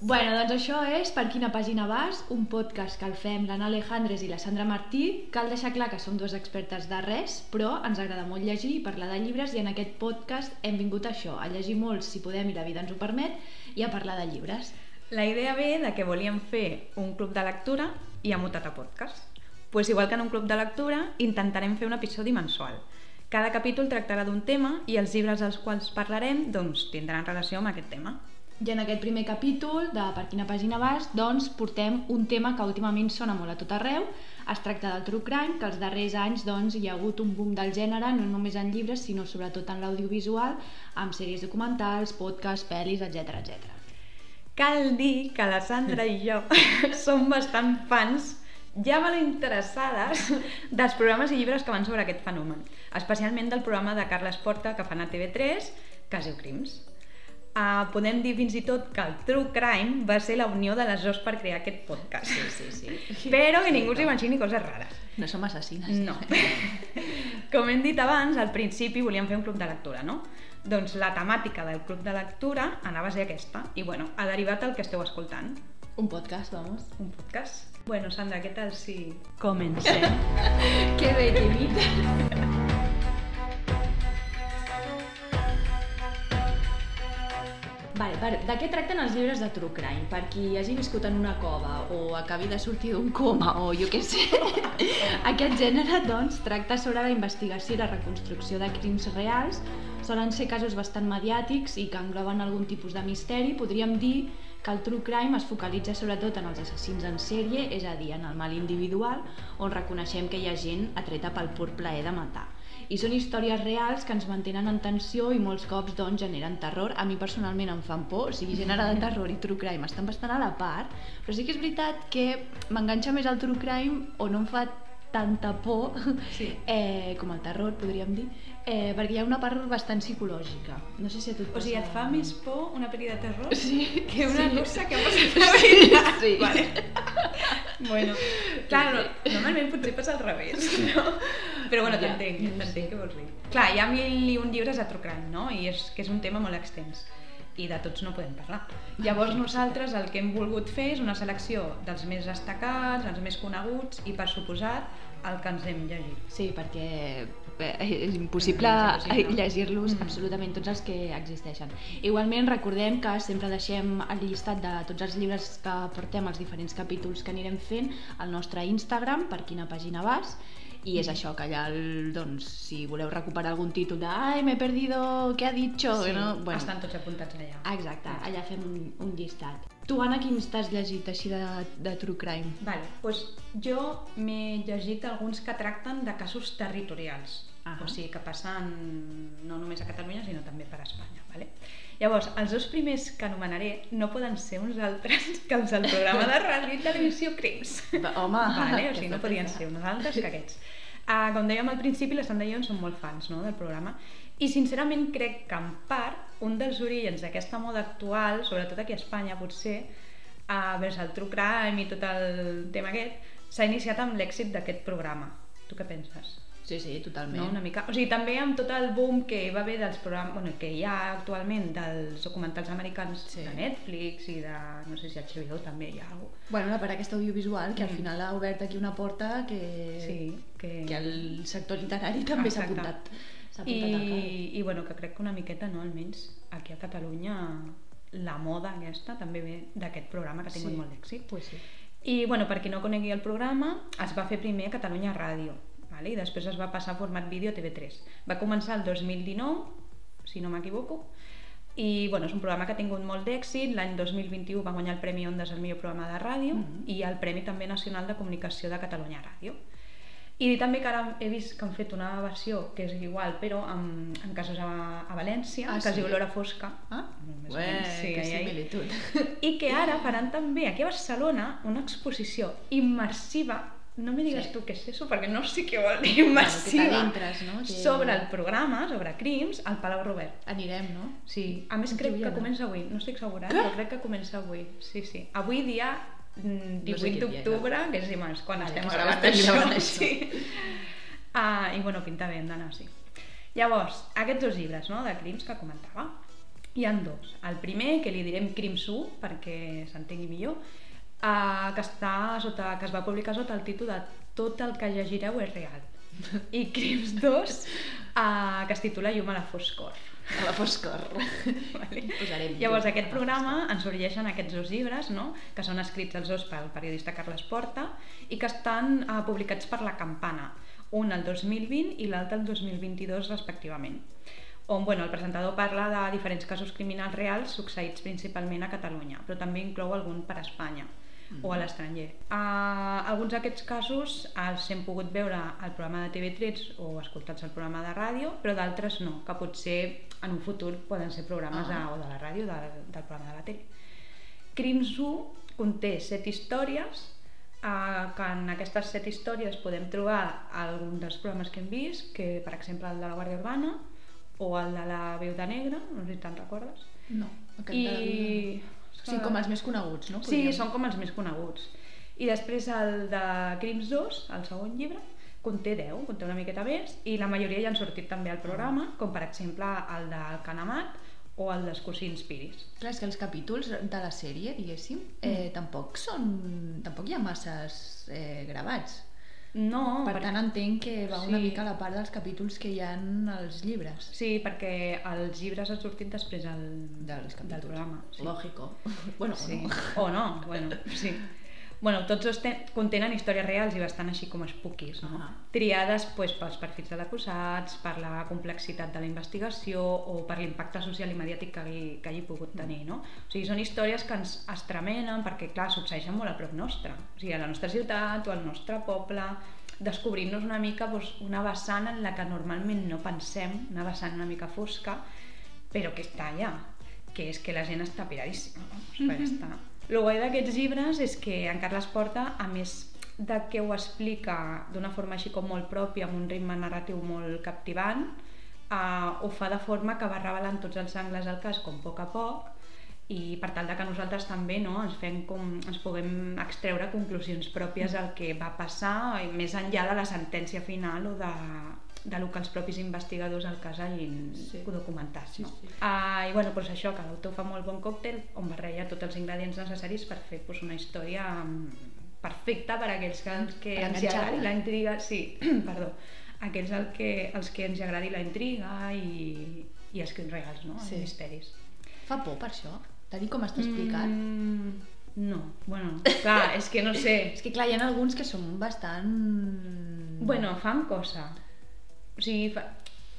Bueno, doncs això és Per quina pàgina vas, un podcast que el fem l'Anna Alejandres i la Sandra Martí. Cal deixar clar que som dues expertes de res, però ens agrada molt llegir i parlar de llibres i en aquest podcast hem vingut a això, a llegir molt si podem i la vida ens ho permet i a parlar de llibres. La idea ve de que volíem fer un club de lectura i ha mutat a podcast. Pues igual que en un club de lectura, intentarem fer un episodi mensual. Cada capítol tractarà d'un tema i els llibres dels quals parlarem doncs, tindran relació amb aquest tema. I en aquest primer capítol de Per quina pàgina vas, doncs portem un tema que últimament sona molt a tot arreu. Es tracta del true crime, que els darrers anys doncs, hi ha hagut un boom del gènere, no només en llibres, sinó sobretot en l'audiovisual, amb sèries documentals, podcasts, pel·lis, etc etc. Cal dir que la Sandra i jo som bastant fans ja molt interessades dels programes i llibres que van sobre aquest fenomen, especialment del programa de Carles Porta que fan a TV3, que Crims. Uh, podem dir fins i tot que el True Crime va ser la unió de les dos per crear aquest podcast. Sí, sí, sí. Però que ningú s'imagini coses rares. No som assassines. No. Com hem dit abans, al principi volíem fer un club de lectura, no? Doncs la temàtica del club de lectura anava a ser aquesta. I bueno, ha derivat el que esteu escoltant. Un podcast, vamos. Un podcast. Bueno, Sandra, què tal si... Comencem. que bé, que Vale, per, de què tracten els llibres de True Crime? Per qui hagi viscut en una cova o acabi de sortir d'un coma o jo què sé. Aquest gènere, doncs, tracta sobre la investigació i la reconstrucció de crims reals. Solen ser casos bastant mediàtics i que engloben algun tipus de misteri. Podríem dir que el true crime es focalitza sobretot en els assassins en sèrie, és a dir, en el mal individual, on reconeixem que hi ha gent atreta pel pur plaer de matar i són històries reals que ens mantenen en tensió i molts cops doncs generen terror. A mi personalment em fan por, o sigui, gènere de terror i true crime estan bastant a la part, però sí que és veritat que m'enganxa més el true crime o no em fa tanta por Sí. eh, com el terror, podríem dir, eh, perquè hi ha una part bastant psicològica. No sé si a tu et O passa... sigui, et fa més por una pel·li de terror Sí, que una sí. cosa que ha passat la vida. Sí. Vale. Bueno, clar, no, normalment potser passa al revés, no? Però bueno, Ja, t'entenc, no t'entenc què vols dir. Clar, hi ha mil i un llibres de true crime, no? I és que és un tema molt extens i de tots no podem parlar. Llavors nosaltres el que hem volgut fer és una selecció dels més destacats, els més coneguts i per suposat el que ens hem llegit. Sí, perquè eh, és impossible impossible. llegir-los Mm. absolutament tots els que existeixen. Igualment recordem que sempre deixem el llistat de tots els llibres que portem als diferents capítols que anirem fent al nostre Instagram, per quina pàgina vas, i és això, que allà, el, doncs, si voleu recuperar algun títol de «Ai, m'he perdido, què ha dicho?» Sí, no? bueno. estan tots apuntats allà. Ah, Exacte, allà fem un, un llistat. Tu, Anna, quins t'has llegit així de, de True Crime? Vale, doncs jo m'he llegit alguns que tracten de casos territorials, Ahà. o sigui, que passen no només a Catalunya, sinó també per Espanya. Vale? Llavors, els dos primers que anomenaré no poden ser uns altres que els del programa de ràdio i televisió Crims. Home, Vale? O sigui, no podien ser uns altres que aquests. Uh, com dèiem al principi, la Sandra i jo som molt fans no, del programa i sincerament crec que en part un dels orígens d'aquesta moda actual, sobretot aquí a Espanya potser, uh, vers el true crime i tot el tema aquest, s'ha iniciat amb l'èxit d'aquest programa. Tu què penses? Sí, sí, totalment. No, una mica. O sigui, també amb tot el boom que va haver dels programes, bueno, que hi ha actualment dels documentals americans Sí. de Netflix i de, no sé si HBO també hi ha alguna Bueno, la part aquesta audiovisual, que al Mm. final ha obert aquí una porta que, Sí, que... que el sector literari també s'ha apuntat. Al. I, I bueno, que crec que una miqueta, no, almenys aquí a Catalunya la moda aquesta també ve d'aquest programa que ha tingut Sí. molt d'èxit. Pues sí. I bueno, per qui no conegui el programa, es va fer primer a Catalunya Ràdio, vale? i després es va passar a format vídeo a TV3. Va començar el 2019, si no m'equivoco, i bueno, és un programa que ha tingut molt d'èxit, l'any 2021 va guanyar el Premi Ondas al millor programa de ràdio Mhm. i el Premi també nacional de comunicació de Catalunya Ràdio. I també que ara he vist que han fet una versió que és igual, però amb, amb casos a, a València, Ah, que es sí? diu L'Hora Fosca. Ah? Més Ué, menys, sí, que similitud. I que ara faran també aquí a Barcelona una exposició immersiva no me digues Sí. tu què és això, perquè no sé què vol dir immersiva, Bueno, que t'adentres, no? Que- sobre el programa, sobre crims, al Palau Robert. Anirem, no? Sí, a més crec que comença avui, no estic segura, Què? però crec que comença avui. Sí, sí. Avui dia mm, No sé 18 d'octubre, que és dimarts, quan Vale, estem que gravant això. això. Sí. Ah, I bueno, pinta bé, hem d'anar, sí. Llavors, aquests dos llibres, no?, de crims que comentava. Hi han dos. El primer, que li direm Crims 1, perquè s'entengui millor, uh, que, està sota, que es va publicar sota el títol de Tot el que llegireu és real. I Crims 2, uh, que es titula Llum a la foscor. A la foscor. Vale. Posarem Llavors, aquest programa ens sorgeixen aquests dos llibres, no? que són escrits els dos pel periodista Carles Porta i que estan uh, publicats per La Campana, un el 2020 i l'altre el 2022 respectivament on bueno, el presentador parla de diferents casos criminals reals succeïts principalment a Catalunya, però també inclou algun per a Espanya Mm. o a l'estranger. Uh, alguns d'aquests casos els hem pogut veure al programa de TV3 o escoltats al programa de ràdio, però d'altres no, que potser en un futur poden ser programes Ah. de, o de la ràdio o de, del programa de la tele. Crims 1 conté set històries eh, que en aquestes set històries podem trobar algun dels programes que hem vist, que per exemple el de la Guàrdia Urbana o el de la Veu de Negra, no sé si te'n recordes. No, aquest I... de... Sí, com els més coneguts, no? Sí, Podríem- són com els més coneguts. I després el de Crims 2, el segon llibre, conté 10, conté una miqueta més, i la majoria ja han sortit també al programa, com per exemple el del Canamat o el dels cosins Piris. Clar, és que els capítols de la sèrie, diguéssim, eh, tampoc són... tampoc hi ha masses eh, gravats. No, Per perquè- tant, entenc que va una Sí. mica a la part dels capítols que hi ha als llibres. Sí, perquè els llibres han sortit després del, Dels capítols. del programa. Sí. Lògico. Bueno, sí. no. O no, bueno, sí. Bueno, tots dos ten contenen històries reals i bastant així com spookies, no? Ah. Triades pues, pels perfils de l'acusats, per la complexitat de la investigació o per l'impacte social i mediàtic que hagi, que hagi pogut tenir, no? O sigui, són històries que ens estremenen perquè, clar, succeeixen molt a prop nostre. O sigui, a la nostra ciutat o al nostre poble, descobrint-nos una mica doncs, una vessant en la que normalment no pensem, una vessant una mica fosca, però que està allà, que és que la gent està piradíssima, vamos, per estar. El guai d'aquests llibres és que en Carles Porta, a més de que ho explica d'una forma així com molt pròpia, amb un ritme narratiu molt captivant, eh, ho fa de forma que va revelant tots els angles del cas com a poc a poc i per tal de que nosaltres també no, ens, fem com, ens puguem extreure conclusions pròpies del que va passar més enllà de la sentència final o de, de lo que els propis investigadors del cas hagin Sí. documentat. Sí, no? sí. Ah, I bueno, doncs això, que l'autor fa molt bon còctel on barreja tots els ingredients necessaris per fer doncs, una història mm, perfecta per a aquells que, que Per ens agradi la intriga, sí, perdó, aquells el que, els que ens agradi la intriga i, i els crims reals, no? Sí. els misteris. Fa por per això? De dir com està explicat? Mm, no, bueno, clar, és que no sé. És que clar, hi ha alguns que són bastant... Bueno, fan cosa. O sigui, fa...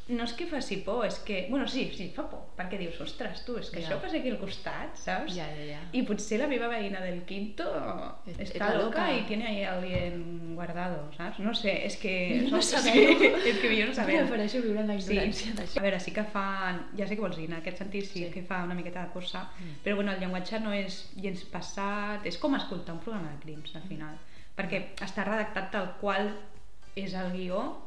no és que faci por, és que... Bueno, sí, sí, fa por, perquè dius, ostres, tu, és que Ja. això passa aquí al costat, saps? Ja, ja, ja. Y potser la meva veïna del quinto Es- está está loca, loca. y tiene ahí alguien guardado, ¿sabes? No sé, és que... No som- sabem. Sí, és que millor no sabem. Prefereixo viure en la Sí, ignorància d'això. a veure, sí que fan, ja sé què vols dir, en aquest sentit sí, Sí. que fa una miqueta de cosa, Mm. però bueno, el llenguatge no és gens passat, és com escoltar un programa de crims al final, perquè està redactat tal qual és el guió,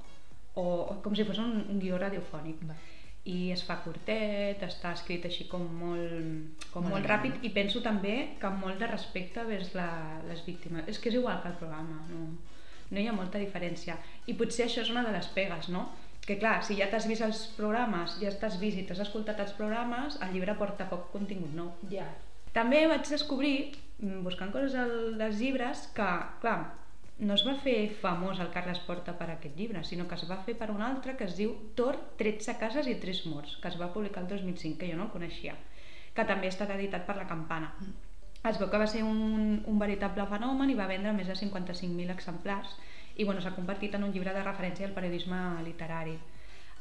o, com si fos un, un guió radiofònic Va. i es fa curtet, està escrit així com molt, com Molt molt ràpid i penso també que amb molt de respecte vers la, les víctimes. És que és igual que el programa, no, no hi ha molta diferència. I potser això és una de les pegues, no? Que clar, si ja t'has vist els programes, ja t'has vist i t'has escoltat els programes, el llibre porta poc contingut nou. Ja. També vaig descobrir, mm, buscant coses al- dels llibres, que, clar, no es va fer famós el Carles Porta per aquest llibre, sinó que es va fer per un altre que es diu Tor, 13 cases i 3 morts, que es va publicar el 2005, que jo no el coneixia, que també ha estat editat per la Campana. Es veu que va ser un, un veritable fenomen i va vendre més de 55.000 exemplars i bueno, s'ha convertit en un llibre de referència al periodisme literari.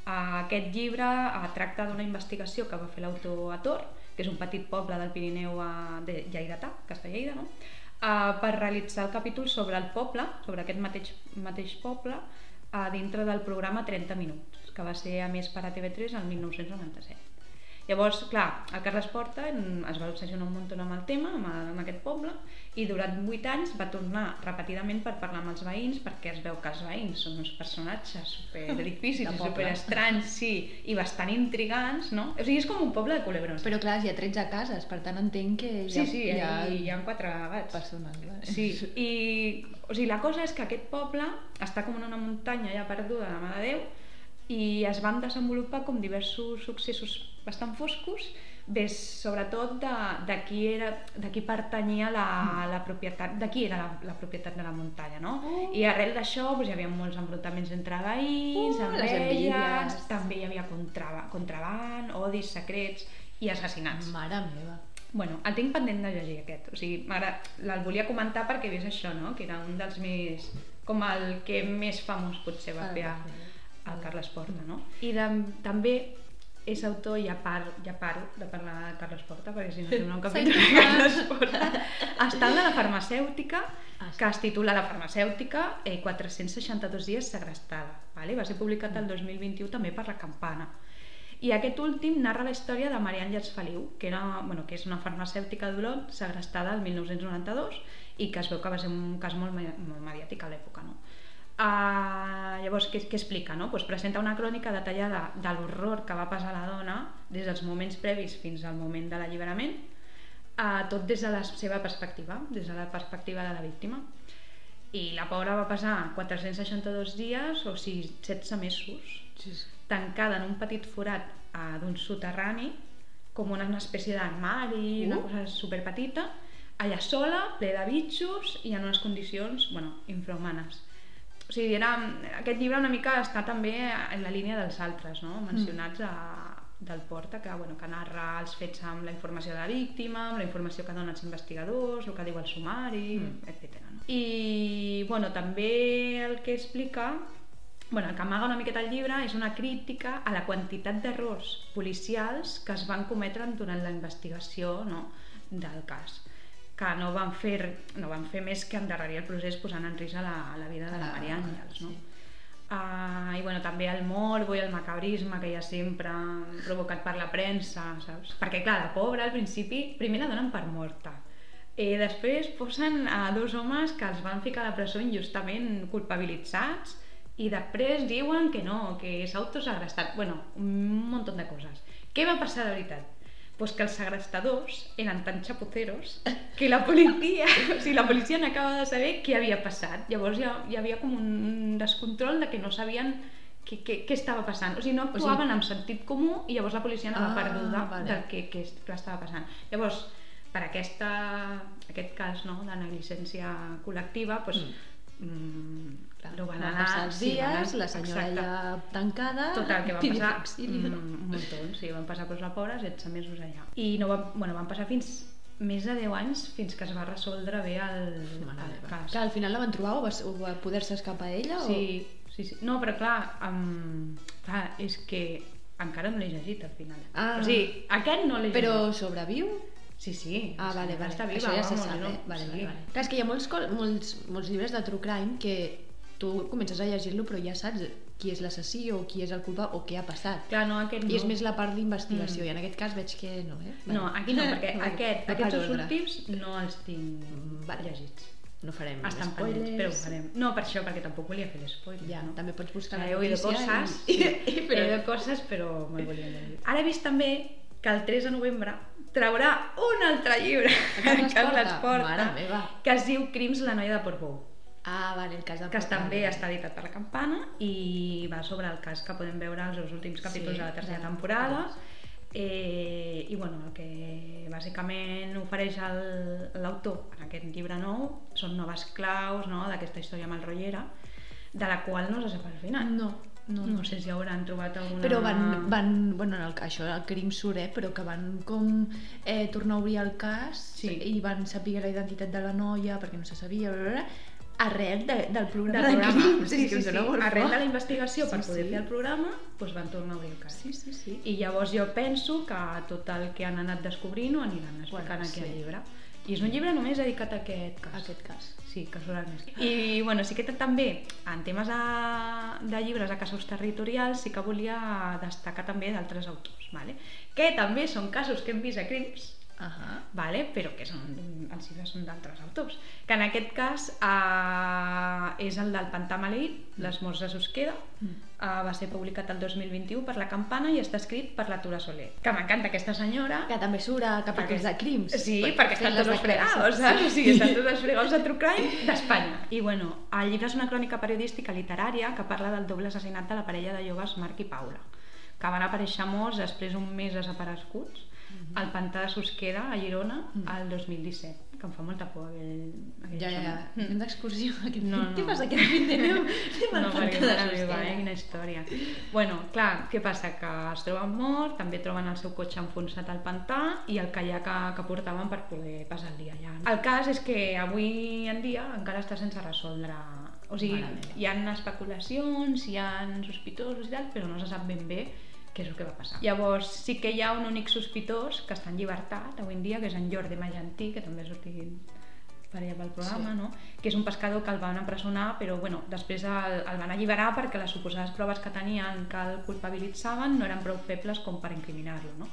Uh, aquest llibre uh, tracta d'una investigació que va fer l'autor a Tor, que és un petit poble del Pirineu uh, de Lleidatà, que està a Lleida, no? Uh, per realitzar el capítol sobre el poble, sobre aquest mateix, mateix poble, uh, dintre del programa 30 minuts, que va ser a més per a TV3 el 1997. Llavors, clar, el Carles Porta es va obsessionar un munt amb el tema, amb, amb aquest poble, i durant 8 anys va tornar repetidament per parlar amb els veïns, perquè es veu que els veïns són uns personatges super difícils De i poble. super estranys, sí, i bastant intrigants, no? O sigui, és com un poble de culebrons. Però clar, hi ha 13 cases, per tant entenc que hi ha, sí, sí, hi ha, hi, hi ha quatre gats. persones. Vale? Sí, i o sigui, la cosa és que aquest poble està com en una muntanya ja perduda de mà de Déu i es van desenvolupar com diversos successos bastant foscos Bé, sobretot de, de, qui, era, de qui pertanyia la, la propietat, de qui era la, la propietat de la muntanya, no? Oh. I arrel d'això doncs, hi havia molts enfrontaments entre veïns, Uh, les enveges, també hi havia contra, contraban, odis, secrets i assassinats. Mare meva. Bueno, el tinc pendent de llegir aquest, o sigui, el volia comentar perquè ves això, no? Que era un dels més... com el que més famós potser va Ah, fer. El Carles Porta, no? I de, també és autor, ja, par, ja paro de parlar de Carles Porta, perquè si no sembla un capítol de Carles Porta. Està de la farmacèutica, Ah, que es titula La farmacèutica, eh, 462 dies segrestada. Vale? Va ser publicat el 2021 també per la Campana. I aquest últim narra la història de Maria Àngels Feliu, que, era, bueno, que és una farmacèutica d'Olot segrestada el 1992 i que es veu que va ser un cas molt, molt mediàtic a l'època. No? Uh, llavors, què, què explica? No? Pues presenta una crònica detallada de l'horror que va passar a la dona des dels moments previs fins al moment de l'alliberament, uh, tot des de la seva perspectiva, des de la perspectiva de la víctima. I la pobra va passar 462 dies, o sigui, 16 mesos, tancada en un petit forat uh, d'un soterrani, com una espècie d'armari, una Uh. cosa superpetita, allà sola, ple de bitxos i en unes condicions, bueno, infrahumanes. O sigui, era, aquest llibre una mica està també en la línia dels altres, no? mencionats a, del Porta, que, bueno, que narra els fets amb la informació de la víctima, amb la informació que donen els investigadors, el que diu el sumari, Mm. etc. No? I bueno, també el que explica bueno, el que amaga una miqueta el llibre és una crítica a la quantitat d'errors policials que es van cometre durant la investigació no, del cas que no van fer, no van fer més que endarrerir el procés posant en risc a la, a la vida de la Maria Àngels. No? sí. Uh, I bueno, també el morbo i el macabrisme que hi ha sempre provocat per la premsa, saps? Perquè clar, la pobra al principi primer la donen per morta. Eh, després posen a dos homes que els van ficar a la presó injustament culpabilitzats i després diuen que no, que s'ha autosegrestat. Bueno, un munt de coses. Què va passar de veritat? Pues que els segrestadors eren tan chapuceros que la policia, o sigui, la policia n'acaba de saber què havia passat. Llavors ha, hi havia com un descontrol de que no sabien què, què, què estava passant. O sigui, no sigui- actuaven amb sentit comú i llavors la policia anava Ah, perduda vale. del que, que, que estava passant. Llavors, per aquesta, aquest cas no, de negligència col·lectiva, doncs, mm. Clar, ho van van anar... passar els sí, dies, anar- la senyora exacte. ja tancada, Total, que van passar mm, un muntó, sí, van passar pues, la pobra 16 mesos allà. I no van, bueno, van passar fins més de 10 anys fins que es va resoldre bé el, el cas. Que al final la van trobar o va, o va poder-se escapar ella? Sí, sí, sí. No, però clar, um, clar, és que encara no l'he llegit al final. Ah. O sigui, aquest no l'he O... Però llegit. sobreviu? Sí, sí. Ah, vale, vale. Està viva, Això ja se sap, no? eh? Vale, sí. vale, vale. Clar, és que hi ha molts, molts, molts llibres de true crime que tu comences a llegir-lo però ja saps qui és l'assassí o qui és el culpable o què ha passat. Clar, no, aquest no. I és més la part d'investigació, Mm. i en aquest cas veig que no, eh? No, aquí no, perquè Vale. aquest, per aquests últims no els tinc Mm, vale. llegits. No farem Estan spoilers. pendents, però ho farem. No, per això, perquè tampoc volia fer l'espoiler. Ja, no? també pots buscar he oído coses, i... i, he oído coses, però me'l volia llegir. Ara he vist també que el 3 de novembre traurà un altre llibre. Mare meva. que es diu Crims la noia de Portbou Ah, vale, el cas de que també Porta. està editat per la Campana i va sobre el cas que podem veure als dos últims capítols Sí, de la tercera de- temporada eh, i bueno, el que bàsicament ofereix l'autor en aquest llibre nou són noves claus no, d'aquesta història malrotllera de la qual no se sap al final No, no, no sé si hauran trobat alguna... Però van, van bueno, en el, això, el crim surt, eh, però que van com eh, tornar a obrir el cas Sí. i van saber la identitat de la noia perquè no se sabia, bla, bla, bla, arrel de, del programa del de programa. Sí, sí, sí. molt Arrel de la investigació per Sí, poder sí. fer el programa, doncs van tornar a cas. Sí, sí, sí. I llavors jo penso que tot el que han anat descobrint ho aniran explicant Bueno, aquí al sí. llibre. I és un llibre només dedicat a aquest cas. Aquest cas. Sí, casualment. I bueno, sí que també, en temes de, de llibres de casos territorials, sí que volia destacar també d'altres autors, vale? que també són casos que hem vist a Crims, Ahà. vale? però que són, els llibres són d'altres autors. Que en aquest cas eh, és el del Pantà Maleït, Les morts de Susqueda, Mm. eh, va ser publicat el 2021 per la Campana i està escrit per la Tura Soler. Que m'encanta aquesta senyora, Que també surt a capítols de crims. Sí, per- perquè estan tots els fregados, saps? O sigui, estan tots els fregados de True Crime d'Espanya. I bueno, el llibre és una crònica periodística literària que parla del doble assassinat de la parella de joves Marc i Paula, que van aparèixer morts després un mes desapareguts -hmm. al pantà de Susqueda, a Girona, Mm. al 2017, que em fa molta por aquell, aquell Ja, ja, ja. Anem d'excursió. Aquest... No, no. Què fas aquest fin de al No, perquè de meva, Susqueda. eh, quina història. Bueno, clar, què passa? Que es troben mort, també troben el seu cotxe enfonsat al pantà i el caiac que, que portaven per poder passar el dia allà. El cas és que avui en dia encara està sense resoldre o sigui, hi ha especulacions, hi ha sospitosos i tal, però no se sap ben bé què és el que va passar. Llavors, sí que hi ha un únic sospitós que està en llibertat avui en dia, que és en Jordi Magentí, que també ha sortit per allà pel programa, Sí. no? que és un pescador que el van empresonar, però bueno, després el, el van alliberar perquè les suposades proves que tenien que el culpabilitzaven no eren prou febles com per incriminar-lo. No?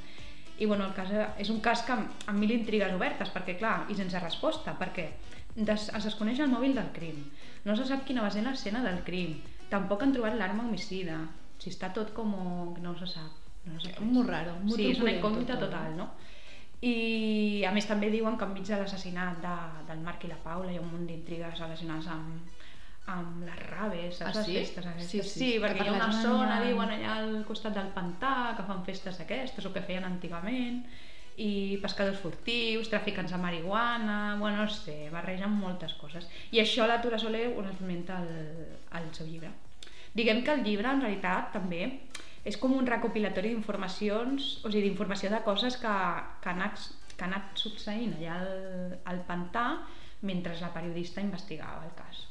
I bueno, el cas és un cas que amb, amb mil intrigues obertes, perquè clar, i sense resposta, perquè des, es desconeix el mòbil del crim, no se sap quina va ser l'escena del crim, tampoc han trobat l'arma homicida, si està tot com no se sap. No se sap. Molt raro, molt Sí, és una incògnita tot, total, no? I a més també diuen que enmig de l'assassinat de, del Marc i la Paula hi ha un munt d'intrigues relacionades amb, amb les raves, saps? Ah, les sí? festes aquestes. Sí, sí, sí que perquè per hi ha una zona ha- diuen, allà al costat del pantà, que fan festes aquestes, o que feien antigament, i pescadors furtius, traficants de marihuana, bueno, no sé, barregen moltes coses. I això la Tura Soler ho esmenta al, al seu llibre. Diguem que el llibre, en realitat, també és com un recopilatori d'informacions, o sigui, d'informació de coses que, que, han, que han anat succeint allà al, al pantà mentre la periodista investigava el cas.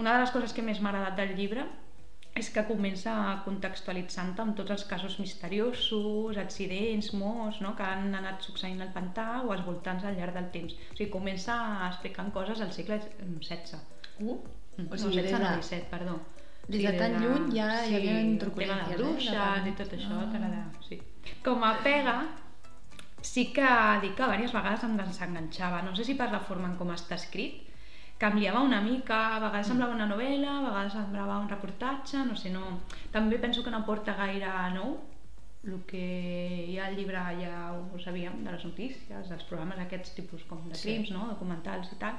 Una de les coses que més m'ha agradat del llibre és que comença contextualitzant amb tots els casos misteriosos, accidents, morts, no? que han anat succeint al pantà o als voltants al llarg del temps. O sigui, comença explicant coses al segle XVI. Uh, Mm. o sigui, no, des 16, de, no, 17, perdó. Des de tan lluny ja hi havia el tema truculències, de eh, bruixes de- i tot això. Ah. tarada, sí. Com a pega, sí que dic que diverses vegades em desenganxava. No sé si per la forma en com està escrit, liava una mica, a vegades semblava una novel·la, a vegades semblava un reportatge, no sé, no... També penso que no porta gaire nou, el que hi ha al llibre ja ho sabíem, de les notícies, dels programes aquests tipus com de Sí. crims, no? documentals i tal,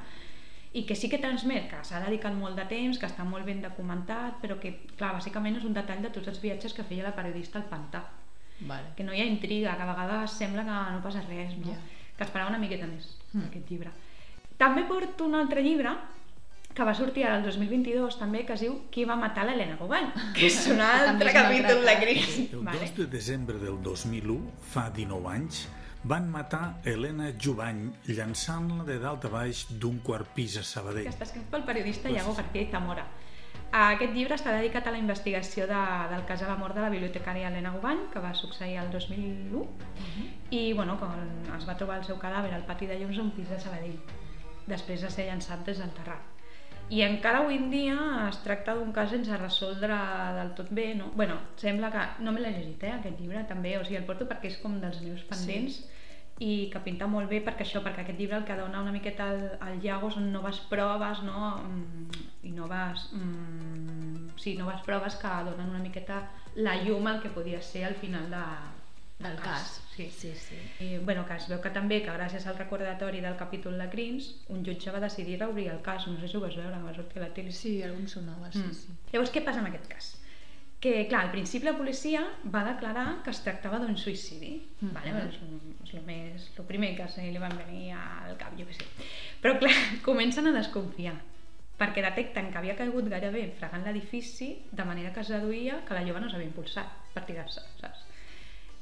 i que sí que transmet que s'ha dedicat molt de temps, que està molt ben documentat, però que, clar, bàsicament és un detall de tots els viatges que feia la periodista al pantà. Vale. Que no hi ha intriga, que a vegades sembla que no passa res, no? Ja. Que esperava una miqueta més, Mm. aquest llibre. També porto un altre llibre que va sortir ara el 2022 també, que es diu Qui va matar l'Helena Gobany, que és un altre capítol de. Cris. El Vale. 2 de desembre del 2001, fa 19 anys, van matar Helena Jubany llançant-la de dalt a baix d'un quart pis a Sabadell. està escrit pel periodista Iago García i Zamora. Aquest llibre està dedicat a la investigació de, del cas de la mort de la bibliotecària Helena Gubany, que va succeir el 2001, i bueno, quan es va trobar el seu cadàver al pati de llums a un pis de Sabadell, després de ser llançat des del terrat. I encara avui en dia es tracta d'un cas sense resoldre del tot bé, no? Bueno, sembla que... No me l'he llegit, eh, aquest llibre, també, o sigui, el porto perquè és com dels meus pendents, sí i que pinta molt bé perquè això, perquè aquest llibre el que dona una miqueta al, al Iago són noves proves no? Mm, i noves mm, sí, noves proves que donen una miqueta la llum al que podia ser al final de, Del cas. Sí. Sí, sí. I, bueno, que es veu que també que gràcies al recordatori del capítol de Crims un jutge va decidir reobrir el cas no sé si ho vas veure, va sortir a la tele Sí, algun sonava, sí, Mm. sí. Llavors, què passa en aquest cas? Que, clar, al principi la policia va declarar que es tractava d'un suïcidi. Mhm. Vale? És, un- és el, més, el primer que se li van venir al cap, jo què sé. Però, clar, comencen a desconfiar perquè detecten que havia caigut gairebé fregant l'edifici de manera que es deduïa que la jove no s'havia impulsat per tirar-se, saps?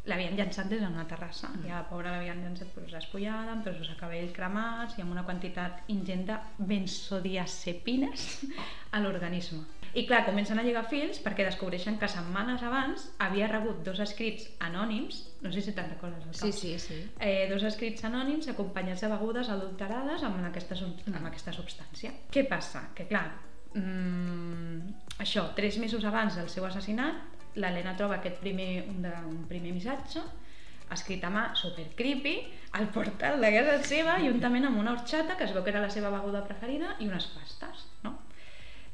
L'havien llançat des d'una terrassa Mm. i a la pobra l'havien llançat pues, espollada, amb trossos de cabell cremats i amb una quantitat ingent de benzodiazepines a l'organisme. I clar, comencen a lligar fils perquè descobreixen que setmanes abans havia rebut dos escrits anònims, no sé si te'n recordes Sí, cap, sí, sí. eh, dos escrits anònims acompanyats de begudes adulterades amb aquesta, amb aquesta substància. Què passa? Que clar, mm, això, tres mesos abans del seu assassinat, l'Helena troba aquest primer, un, de, un primer missatge escrit a mà, super creepy, al portal de casa seva, juntament amb una horxata, que es veu que era la seva beguda preferida, i unes pastes, no?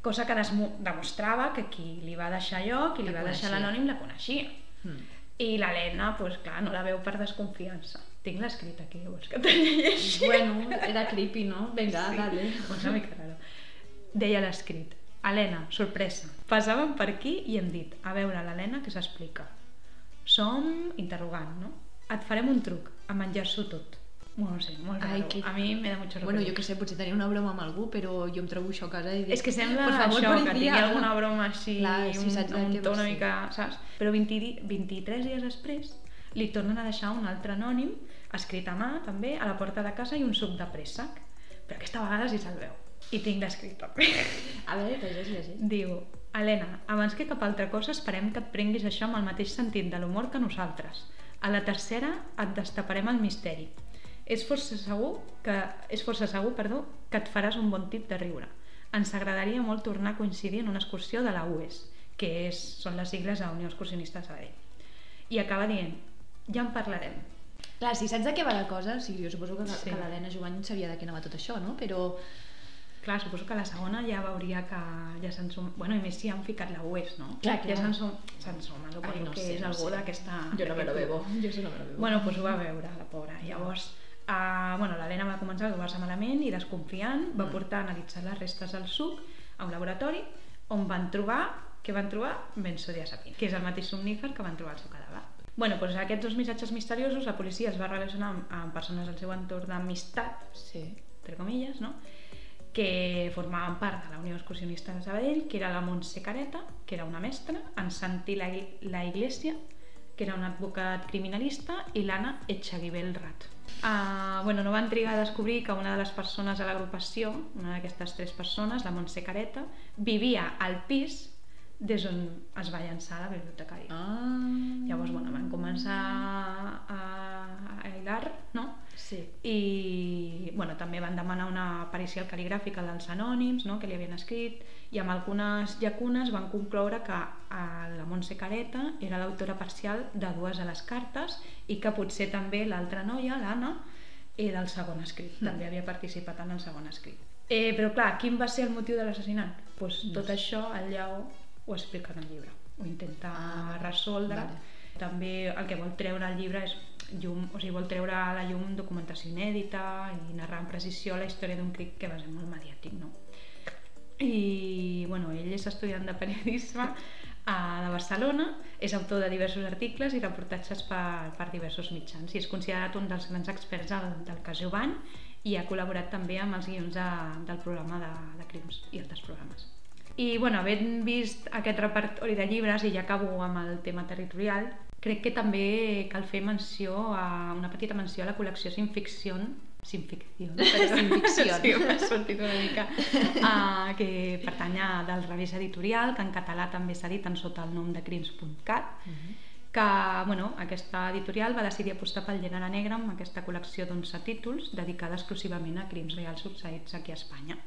Cosa que demostrava que qui li va deixar allò, qui li La va deixar l'anònim, la coneixia. Mm. I l'Helena, doncs clar, no la veu per desconfiança. Tinc l'escrit aquí, vols que te llegeixi? Bueno, era creepy, no? Vinga, Sí. dale. Una mica raro. Deia l'escrit. Helena, sorpresa. Passàvem per aquí i hem dit, a veure l'Helena què s'explica. Som interrogant, no? Et farem un truc. a menjar-s'ho tot. Bueno, no sé, molt Ai, raro. que- A mi me da mucho Bueno, jo que sé, potser tenia una broma amb algú, però jo em trobo això a casa i dic... És que sembla "Por favor, això, que policía". tingui alguna broma així, Clar, sí, un, saps un to una dir. mica, saps? Però 20, di- 23 dies després li tornen a deixar un altre anònim, escrit a mà també, a la porta de casa i un suc de préssec. Però aquesta vegada sí se'l veu. I tinc descrit. A veure, llegeix, llegeix. Diu, Helena, abans que cap altra cosa esperem que et prenguis això amb el mateix sentit de l'humor que nosaltres. A la tercera et destaparem el misteri. És força segur que, és força segur, perdó, que et faràs un bon tip de riure. Ens agradaria molt tornar a coincidir en una excursió de la UES, que és, són les sigles a Unió Excursionista de Sabadell. I acaba dient, ja en parlarem. Clar, si saps de què va la cosa, o sigui, jo suposo que, Sí. que l'Helena Jovany sabia de què anava tot això, no? Però... Clar, suposo que la segona ja veuria que ja se'n som... Bueno, i més si han ficat la UES, no? Clar, clar. Ja se'n som... Se'n suma, suposo Ai, no que sé, és no algú sé. d'aquesta... Jo no me lo bebo. Jo això no me lo bebo. Bueno, doncs ho va veure, la pobra. Llavors, uh, bueno, l'Helena va començar a trobar-se malament i desconfiant va Mm. portar a analitzar les restes del suc a un laboratori on van trobar, què van trobar? Benzodiazepina, que és el mateix somnífer que van trobar al seu cadàver. Bueno, doncs aquests dos missatges misteriosos la policia es va relacionar amb, amb persones del seu entorn d'amistat, Sí. entre comillas, no? Que formaven part de la Unió Excursionista de Sabadell, que era la Montse Careta, que era una mestra, en Santi la, la Iglesia, que era un advocat criminalista, i l'Anna Echaguibel Rat. Uh, bueno, no van trigar a descobrir que una de les persones de l'agrupació, una d'aquestes tres persones, la Montse Careta, vivia al pis des on es va llançar la bibliotecària. Ah... Llavors, bueno, van començar a, a hilar, no? Sí. i bueno, també van demanar una pericial cal·ligràfica dels anònims no? que li havien escrit i amb algunes llacunes van concloure que eh, la Montse Careta era l'autora parcial de dues de les cartes i que potser també l'altra noia, l'Anna, era el segon escrit, també havia participat en el segon escrit. Eh, però clar, quin va ser el motiu de l'assassinat? Pues No tot sé. això el Lleó ho explica en el llibre, ho intenta Ah, resoldre. vale. També el que vol treure el llibre és llum, o sigui, vol treure a la llum documentació inèdita i narrar amb precisió la història d'un crit que va ser molt mediàtic, no? I, bueno, ell és estudiant de periodisme a, de Barcelona, és autor de diversos articles i reportatges per, per diversos mitjans i és considerat un dels grans experts del, del cas Jovany i ha col·laborat també amb els guions de, del programa de, de crims i altres programes. I bueno, havent vist aquest repertori de llibres, i ja acabo amb el tema territorial, crec que també cal fer menció a una petita menció a la col·lecció Sin Ficción, Sin Ficción. sí, m'ha sortit una mica, uh, que pertany a del revés editorial, que en català també s'ha dit en sota el nom de crims.cat, que bueno, aquesta editorial va decidir apostar pel gènere negre amb aquesta col·lecció d'11 títols dedicada exclusivament a crims reals succeïts aquí a Espanya.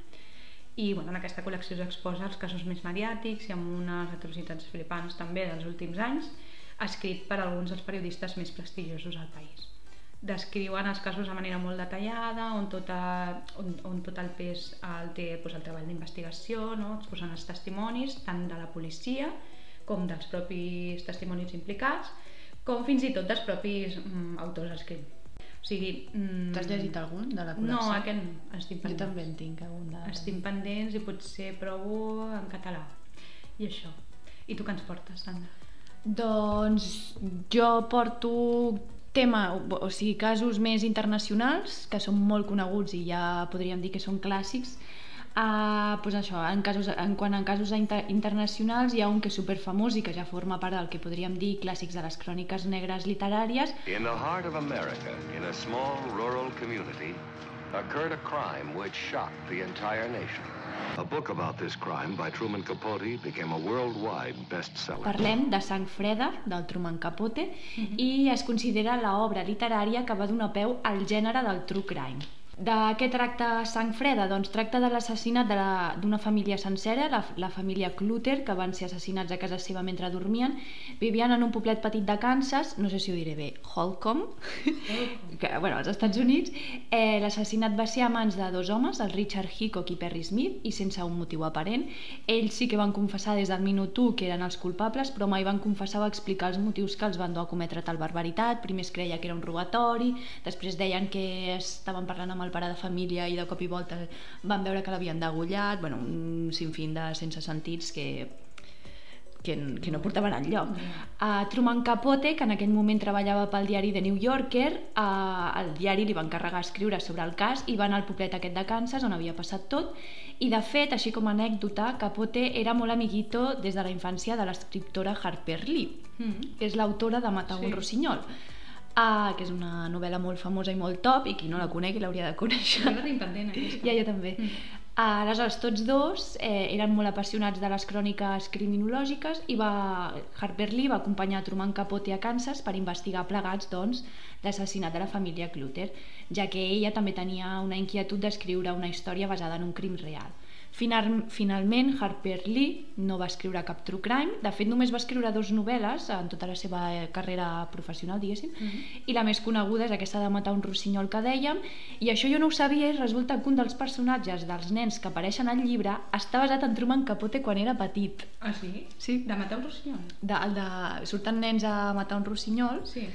I bueno, en aquesta col·lecció s'exposa els casos més mediàtics i amb unes atrocitats flipants també dels últims anys, escrit per alguns dels periodistes més prestigiosos al país. Descriuen els casos de manera molt detallada, on, tota, on, on tot el pes el té pues, el treball d'investigació, no? exposant els testimonis tant de la policia com dels propis testimonis implicats, com fins i tot dels propis mm, autors del crim. O sigui... Mm, T'has llegit algun de la col·lecció? No, aquest no, estic Jo pendents. també en tinc algun de... Estic pendents i potser provo en català. I això. I tu què ens portes, Sandra? Doncs jo porto tema, o sigui, casos més internacionals, que són molt coneguts i ja podríem dir que són clàssics. Uh, pues això, en, casos, en quant a casos inter internacionals hi ha un que és superfamós i que ja forma part del que podríem dir clàssics de les cròniques negres literàries In the heart of America, in a small rural community, occurred a crime which shocked the entire nation. A book about this crime by Truman Capote became a worldwide bestseller. Parlem de Sang Freda, del Truman Capote, i es considera l'obra literària que va donar peu al gènere del true crime. De què tracta Sang Freda? Doncs tracta de l'assassinat de la- d'una família sencera, la, la família Clutter, que van ser assassinats a casa seva mentre dormien. Vivien en un poblet petit de Kansas, no sé si ho diré bé, Holcomb, que, bueno, als Estats Units. Eh, L'assassinat va ser a mans de dos homes, el Richard Hickok i Perry Smith, i sense un motiu aparent. Ells sí que van confessar des del minut 1 que eren els culpables, però mai van confessar o explicar els motius que els van dur a cometre tal barbaritat. Primer es creia que era un robatori, després deien que estaven parlant amb el pare de família i de cop i volta van veure que l'havien degullat, bueno, un sinfín de sense sentits que que, que no portaven enlloc. A Truman Capote, que en aquell moment treballava pel diari The New Yorker, a, al diari li van encarregar escriure sobre el cas i va anar al poblet aquest de Kansas, on havia passat tot, i de fet, així com a anècdota, Capote era molt amiguito des de la infància de l'escriptora Harper Lee, Mm. que és l'autora de Matar Sí. un rossinyol, uh, que és una novel·la molt famosa i molt top, i qui no la conegui l'hauria de conèixer. Jo la tinc pendent, aquesta. Ja, jo també. Mm. Aleshores, tots dos eh, eren molt apassionats de les cròniques criminològiques i va, Harper Lee va acompanyar Truman Capote a Kansas per investigar plegats doncs, l'assassinat de la família Clutter, ja que ella també tenia una inquietud d'escriure una història basada en un crim real. Final, finalment, Harper Lee no va escriure cap true crime, de fet només va escriure dues novel·les en tota la seva eh, carrera professional, diguéssim, Mhm. i la més coneguda és aquesta de matar un rossinyol que dèiem, i això jo no ho sabia i resulta que un dels personatges dels nens que apareixen al llibre està basat en Truman Capote quan era petit. Ah, sí? Sí. De matar un rossinyol? De, de, surten nens a matar un rossinyol Sí.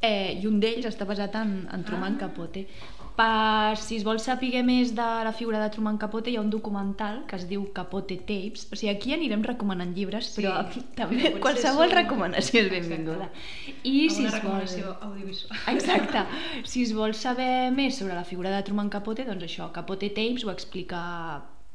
eh, i un d'ells està basat en, en Truman Ah. Capote. Per, si es vol saber més de la figura de Truman Capote, hi ha un documental que es diu Capote Tapes. O sigui, aquí anirem recomanant llibres, Sí, però també però qualsevol són- recomanació és benvinguda. I si es vol... audiovisual. Exacte. Si es vol saber més sobre la figura de Truman Capote, doncs això, Capote Tapes ho explica...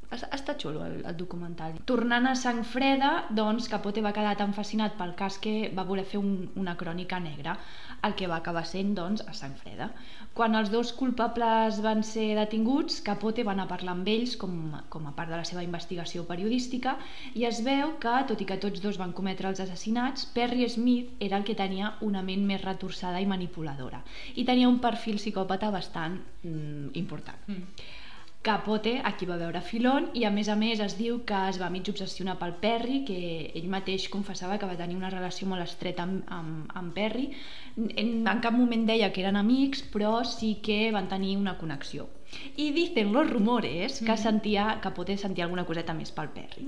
Es- Està xulo el, el documental. Tornant a Sang Freda, doncs Capote va quedar tan fascinat pel cas que va voler fer un, una crònica negra, el que va acabar sent, doncs, a Sang Freda. Quan els dos culpables van ser detinguts, Capote va anar a parlar amb ells com, com a part de la seva investigació periodística i es veu que, tot i que tots dos van cometre els assassinats, Perry Smith era el que tenia una ment més retorçada i manipuladora i tenia un perfil psicòpata bastant mm, important. Mm. Capote, aquí va veure filon i a més a més es diu que es va mig obsessionar pel Perry, que ell mateix confessava que va tenir una relació molt estreta amb, amb, amb Perry. En, en cap moment deia que eren amics, però sí que van tenir una connexió. I dicen los rumores que sentia, Capote sentia alguna coseta més pel Perry.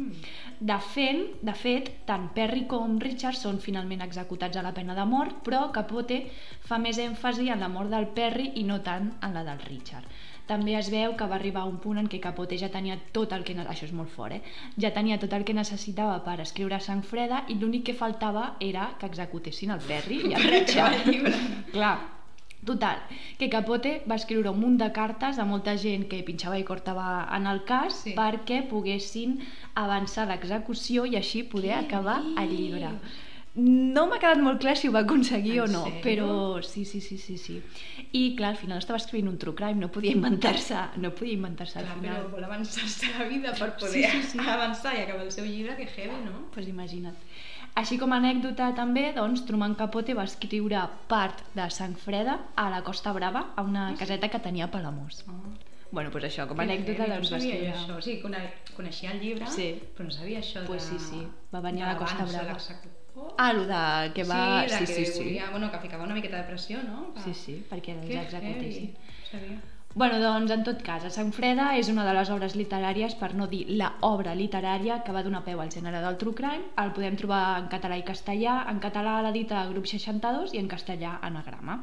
De fet, de fet, tant Perry com Richard són finalment executats a la pena de mort, però Capote fa més èmfasi en la mort del Perry i no tant en la del Richard. També es veu que va arribar a un punt en què Capote ja tenia tot el que... Això és molt fort, eh? Ja tenia tot el que necessitava per escriure Sang Freda i l'únic que faltava era que executessin el Perry i el Richard. Clar, Total, que Capote va escriure un munt de cartes a molta gent que pinxava i cortava en el cas Sí. perquè poguessin avançar l'execució i així poder Què acabar el llibre. No m'ha quedat molt clar si ho va aconseguir En o no, sèrio? però sí, sí, sí, sí, sí. I clar, al final estava escrivint un true crime, no podia inventar-se, no podia inventar-se al final. però vol avançar-se la vida per poder Sí, sí, sí. avançar i acabar el seu llibre, que heavy, no? pues imagina't. Així com a anècdota també, doncs, Truman Capote va escriure part de Sang Freda a la Costa Brava, a una caseta que tenia a Palamós. Oh. Bueno, pues això, com a anècdota, doncs no va escriure... això. Sí, cone- coneixia el llibre, Sí. però no sabia això Pues de... sí, sí. Va venir a la Costa Brava. L'executor. Ah, el de que va... Sí, sí, que sí, sí. volia, bueno, que ficava una miqueta de pressió, no? Sí, sí, perquè els Que executessin. sabia. Bueno, doncs, en tot cas, a Sant Freda és una de les obres literàries, per no dir la obra literària que va donar peu al gènere del true crime. El podem trobar en català i castellà. En català l'edita Grup 62 i en castellà Anagrama.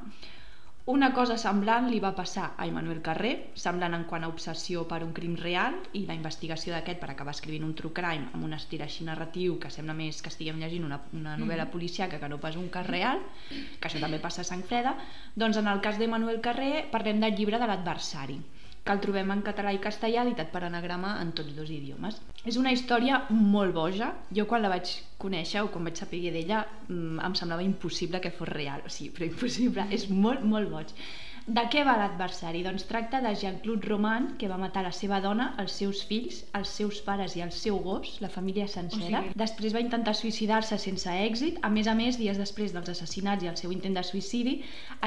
Una cosa semblant li va passar a Emmanuel Carré, semblant en quant a obsessió per un crim real i la investigació d'aquest per acabar escrivint un true crime amb un estil així narratiu que sembla més que estiguem llegint una, una novel·la policíaca que no pas un cas real, que això també passa a Sant Freda, doncs en el cas d'Emmanuel Carré parlem del llibre de l'adversari, que el trobem en català i castellà editat per anagrama en tots dos idiomes. És una història molt boja. Jo quan la vaig conèixer o quan vaig saber d'ella mm, em semblava impossible que fos real, o sigui, però impossible, és molt, molt boig. De què va l'adversari? Doncs tracta de Jean-Claude Roman, que va matar la seva dona, els seus fills, els seus pares i el seu gos, la família sencera. O sigui- Després va intentar suïcidar-se sense èxit. A més a més, dies després dels assassinats i el seu intent de suïcidi,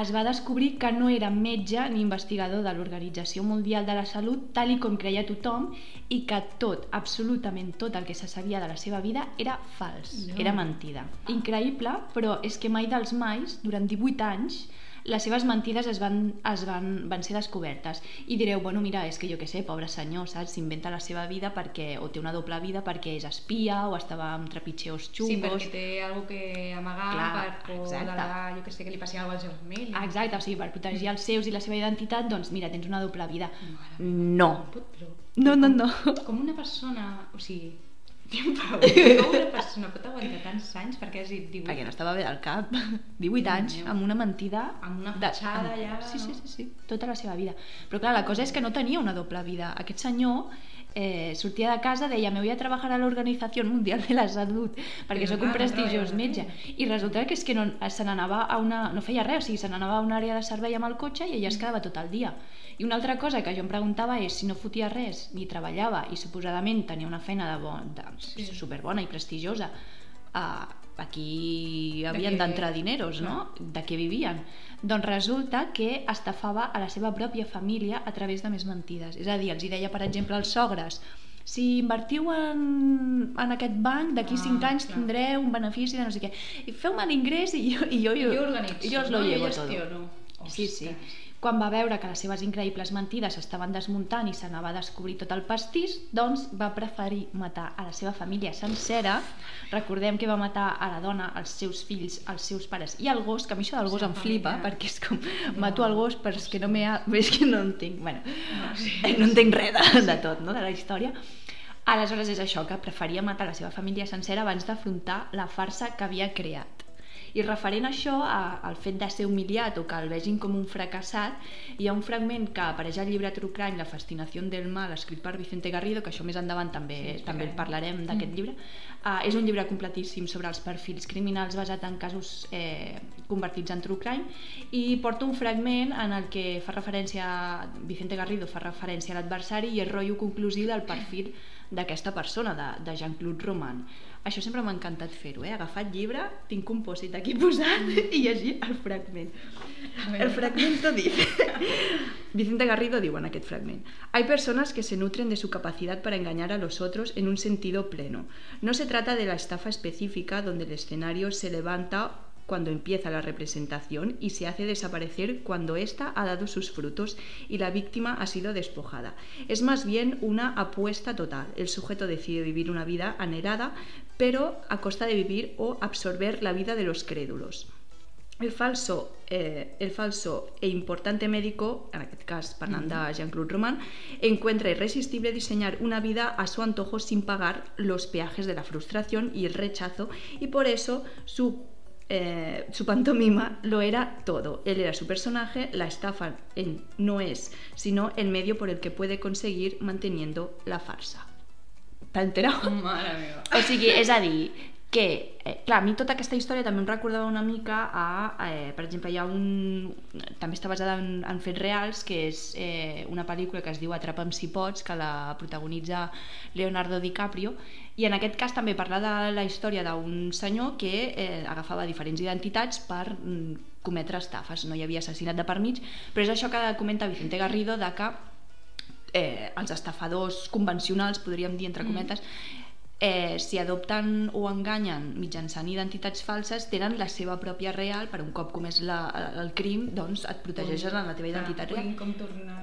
es va descobrir que no era metge ni investigador de l'Organització Mundial de la Salut, tal i com creia tothom, i que tot, absolutament tot el que se sabia de la seva vida era fals, No. era mentida. Increïble, però és que mai dels mais, durant 18 anys, les seves mentides es van, es van, van ser descobertes i direu, bueno, mira, és que jo què sé, pobre senyor, saps? S'inventa la seva vida perquè, o té una doble vida perquè és espia o estava amb trepitxeos Sí, xungos perquè té alguna que amagar Clar, per por de la, jo que sé, que li passi alguna cosa a la seva família. Ah, Exacte, o sigui, per protegir els seus i la seva identitat, doncs mira, tens una doble vida. Mare No. Però No, no, no. com una persona, o sigui, Però com una persona pot aguantar tants anys? Perquè has dit 18. perquè no estava bé del cap. 18 anys, meu. amb una mentida... Amb una de- fatxada amb- allà, Sí, sí, sí, sí, tota la seva vida. Però clar, la cosa és que no tenia una doble vida. Aquest senyor eh, sortia de casa, deia, me voy a trabajar a la Organización Mundial de la Salud, perquè sóc un prestigiós treballava metge. I resulta que és que no, se n'anava a una... no feia res, o sigui, se n'anava a una àrea de servei amb el cotxe i ella es quedava tot el dia. I una altra cosa que jo em preguntava és si no fotia res, ni treballava i suposadament tenia una feina de, bon, de Sí. superbona i prestigiosa, uh, aquí havien d'entrar dineros, no? De què vivien? Doncs resulta que estafava a la seva pròpia família a través de més mentides. És a dir, els hi deia, per exemple, als sogres si invertiu en, en aquest banc, d'aquí Ah, 5 anys clar. tindreu un benefici de no sé què. I feu-me l'ingrés i jo, i jo, Jo organitzo, jo us lo no? Jo llevo gestiono. todo. Sí, sí. Quan va veure que les seves increïbles mentides s'estaven desmuntant i se n'anava a descobrir tot el pastís, doncs va preferir matar a la seva família sencera. Recordem que va matar a la dona, als seus fills, als seus pares i al gos, que a mi això del gos Seva em flipa, família. perquè és com, mato el gos però és que no m'he... És que no entenc, bueno, No, sí. no entenc res de, de tot, no?, de la història. Aleshores és això, que preferia matar la seva família sencera abans d'afrontar la farsa que havia creat. I referent a això, a, al fet de ser humiliat o que el vegin com un fracassat, hi ha un fragment que apareix al llibre True Crime, La fascinació del mal, escrit per Vicente Garrido, que això més endavant també, Sí, també el explicarem. parlarem d'aquest llibre. Uh, és un llibre completíssim sobre els perfils criminals basat en casos eh, convertits en true crime i porta un fragment en el que fa referència, Vicente Garrido fa referència a l'adversari i és rotllo conclusiu del perfil d'aquesta persona, de, de Jean-Claude Roman. Això sempre m'ha encantat fer-ho, eh? agafar el llibre, tinc un pòsit aquí posat i llegir el fragment. El fragmento dice... Vicente Garrido diu en aquest fragment Hay personas que se nutren de su capacidad para engañar a los otros en un sentido pleno. No se trata de la estafa específica donde el escenario se levanta cuando empieza la representación y se hace desaparecer cuando ésta ha dado sus frutos y la víctima ha sido despojada. Es más bien una apuesta total. El sujeto decide vivir una vida anhelada, pero a costa de vivir o absorber la vida de los crédulos. El falso, eh, el falso e importante médico, en aquest cas parlant de Jean-Claude Roman, encuentra irresistible diseñar una vida a su antojo sin pagar los peajes de la frustración y el rechazo y por eso su, eh, su pantomima lo era todo. Él era su personaje, la estafa no es sino el medio por el que puede conseguir manteniendo la farsa. T'ha enterat? Mare meva. O sigui, és a dir, que, eh, clar, a mi tota aquesta història també em recordava una mica a, eh, per exemple, hi ha un... també està basada en, en fets reals, que és eh, una pel·lícula que es diu Atrapa'm si pots, que la protagonitza Leonardo DiCaprio, i en aquest cas també parla de la història d'un senyor que eh, agafava diferents identitats per mm, cometre estafes, no hi havia assassinat de per mig, però és això que comenta Vicente Garrido de que eh, els estafadors convencionals, podríem dir entre cometes, eh, si adopten o enganyen mitjançant identitats falses, tenen la seva pròpia real, per un cop comès la, el crim, doncs et protegeixes en la teva identitat real. Puguin com tornar...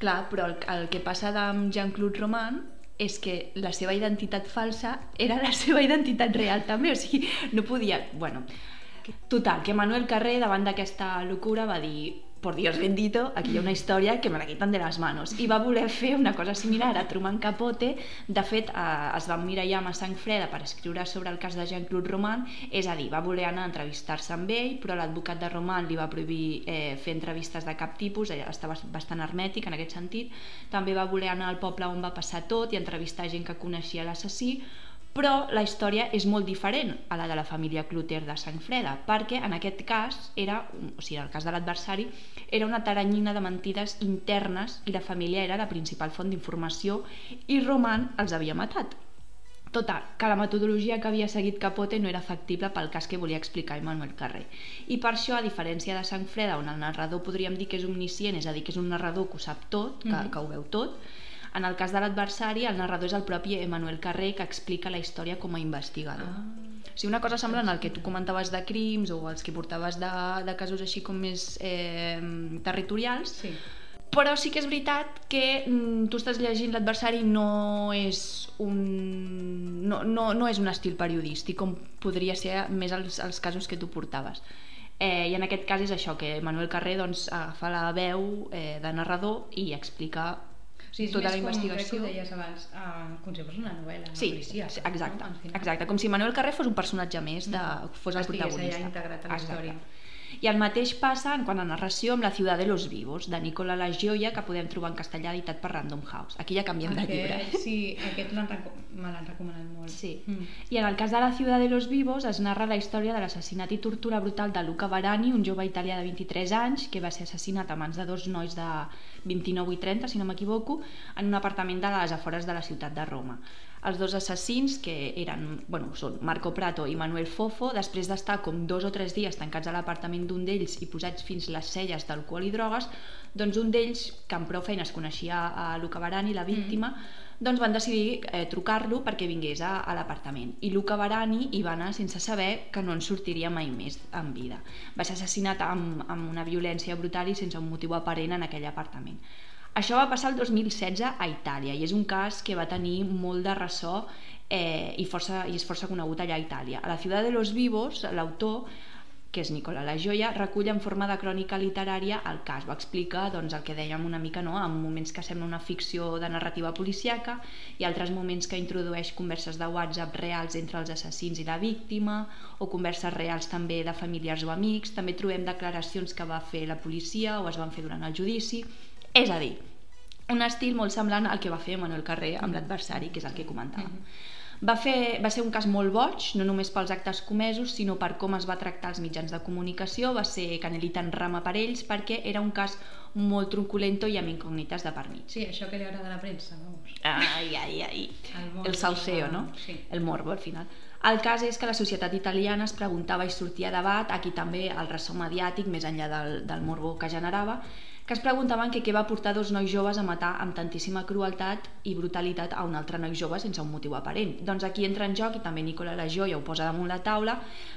Clar, però el, el que passa amb Jean-Claude Roman és que la seva identitat falsa era la seva identitat real també, o sigui, no podia... Bueno, total, que Manuel Carré davant d'aquesta locura va dir por Dios bendito, aquí hi ha una història que me la quitan de les manos. I va voler fer una cosa similar a Truman Capote. De fet, eh, es va mirallar amb a sang freda per escriure sobre el cas de Jean-Claude Roman, és a dir, va voler anar a entrevistar-se amb ell, però l'advocat de Roman li va prohibir eh, fer entrevistes de cap tipus, ella estava bastant hermètic en aquest sentit. També va voler anar al poble on va passar tot i entrevistar gent que coneixia l'assassí, però la història és molt diferent a la de la família Cloter de Sang Freda, perquè en aquest cas era, o sigui, en el cas de l'adversari, era una taranyina de mentides internes i la família era la principal font d'informació i Roman els havia matat. Total, que la metodologia que havia seguit Capote no era factible pel cas que volia explicar Emmanuel Carré. I per això, a diferència de Sang Freda, on el narrador podríem dir que és omniscient, és a dir, que és un narrador que ho sap tot, que, Mhm. que ho veu tot, en el cas de l'adversari, el narrador és el propi Emmanuel Carré que explica la història com a investigador. Ah. O sigui, una cosa semblant al que tu comentaves de crims o els que portaves de, de casos així com més eh, territorials, Sí. però sí que és veritat que mm, tu estàs llegint l'adversari no és un no, no, no és un estil periodístic com podria ser més els, els casos que tu portaves eh, i en aquest cas és això que Manuel Carré doncs, agafa la veu eh, de narrador i explica sigui, és tota la com, investigació. ho deies abans, uh, com si fos una novel·la, una Sí, policia. sí, exacte, no? Exacte, com si Manuel Carrer fos un personatge més, de, fos el Estigués allà protagonista. integrat a la història. I el mateix passa en quant a narració amb La ciutat de los vivos, de Nicola La Gioia, que podem trobar en castellà editat per Random House. Aquí ja canviem de llibre. Aquest, sí, aquest me l'han recomanat molt. Sí. Mm. I en el cas de La ciutat de los vivos es narra la història de l'assassinat i tortura brutal de Luca Barani, un jove italià de 23 anys que va ser assassinat a mans de dos nois de 29 i 30, si no m'equivoco, en un apartament de les afores de la ciutat de Roma. Els dos assassins, que eren, bueno, són Marco Prato i Manuel Fofo, després d'estar com dos o tres dies tancats a l'apartament d'un d'ells i posats fins les celles d'alcohol i drogues, doncs un d'ells, que amb prou feines coneixia a Luca Barani, la víctima, mm. Doncs van decidir eh, trucar-lo perquè vingués a, a l'apartament. I Luca Barani hi va anar sense saber que no en sortiria mai més en vida. Va ser assassinat amb, amb una violència brutal i sense un motiu aparent en aquell apartament. Això va passar el 2016 a Itàlia i és un cas que va tenir molt de ressò eh, i, força, i és força conegut allà a Itàlia. A la ciutat de los vivos, l'autor que és Nicola La Gioia, recull en forma de crònica literària el cas. Ho explica doncs, el que dèiem una mica no? en moments que sembla una ficció de narrativa policiaca i altres moments que introdueix converses de WhatsApp reals entre els assassins i la víctima o converses reals també de familiars o amics. També trobem declaracions que va fer la policia o es van fer durant el judici. És a dir, un estil molt semblant al que va fer Manuel Carrer amb l'adversari, que és el que comentàvem. Va, fer, va ser un cas molt boig, no només pels actes comesos, sinó per com es va tractar els mitjans de comunicació, va ser canelita en rama per ells, perquè era un cas molt truculento i amb incògnites de per mig. Sí, això que li agrada a la premsa, vamos. Ai, ai, ai. El morbo, El salseo, no? sí. El morbo, al final. El cas és que la societat italiana es preguntava i sortia a debat, aquí també el ressò mediàtic, més enllà del, del morbo que generava, que es preguntaven que què va portar dos nois joves a matar amb tantíssima crueltat i brutalitat a un altre noi jove sense un motiu aparent. Doncs aquí entra en joc, i també Nicola La Gioia ho posa damunt la taula,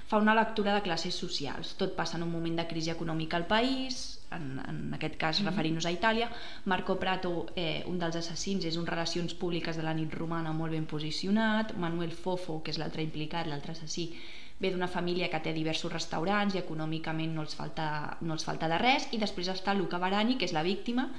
fa una lectura de classes socials. Tot passa en un moment de crisi econòmica al país, en, en aquest cas mm -hmm. referint-nos a Itàlia. Marco Prato, eh, un dels assassins, és un relacions públiques de la nit romana molt ben posicionat. Manuel Fofo, que és l'altre implicat, l'altre assassí, ve d'una família que té diversos restaurants i econòmicament no els, falta, no els falta de res i després està Luca Barani, que és la víctima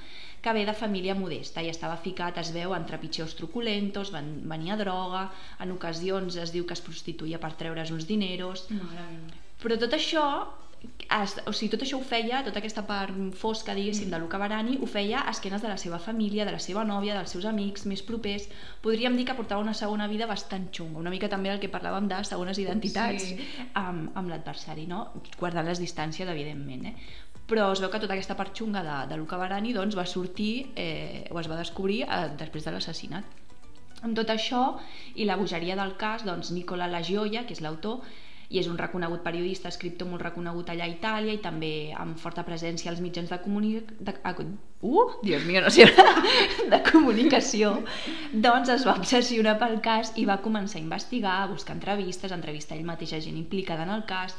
que ve de família modesta i estava ficat, es veu, en trepitgeus truculentos ven, venia droga en ocasions es diu que es prostituïa per treure's uns dineros Mare meva. però tot això es, o sigui, tot això ho feia, tota aquesta part fosca, diguéssim, de Luca Barani, ho feia a esquenes de la seva família, de la seva nòvia, dels seus amics més propers. Podríem dir que portava una segona vida bastant xunga, una mica també el que parlàvem de segones identitats Sí. amb, amb l'adversari, no? guardant les distàncies, evidentment. Eh? Però es veu que tota aquesta part xunga de, de Luca Barani doncs, va sortir, eh, o es va descobrir eh, després de l'assassinat. Amb tot això i la bogeria del cas, doncs Nicola La Gioia, que és l'autor, i és un reconegut periodista, escriptor molt reconegut allà a Itàlia i també amb forta presència als mitjans de comunicació uh, Dios mío, no sé de comunicació. Doncs es va obsessionar pel cas i va començar a investigar, a buscar entrevistes a entrevistar ell mateix a gent implicada en el cas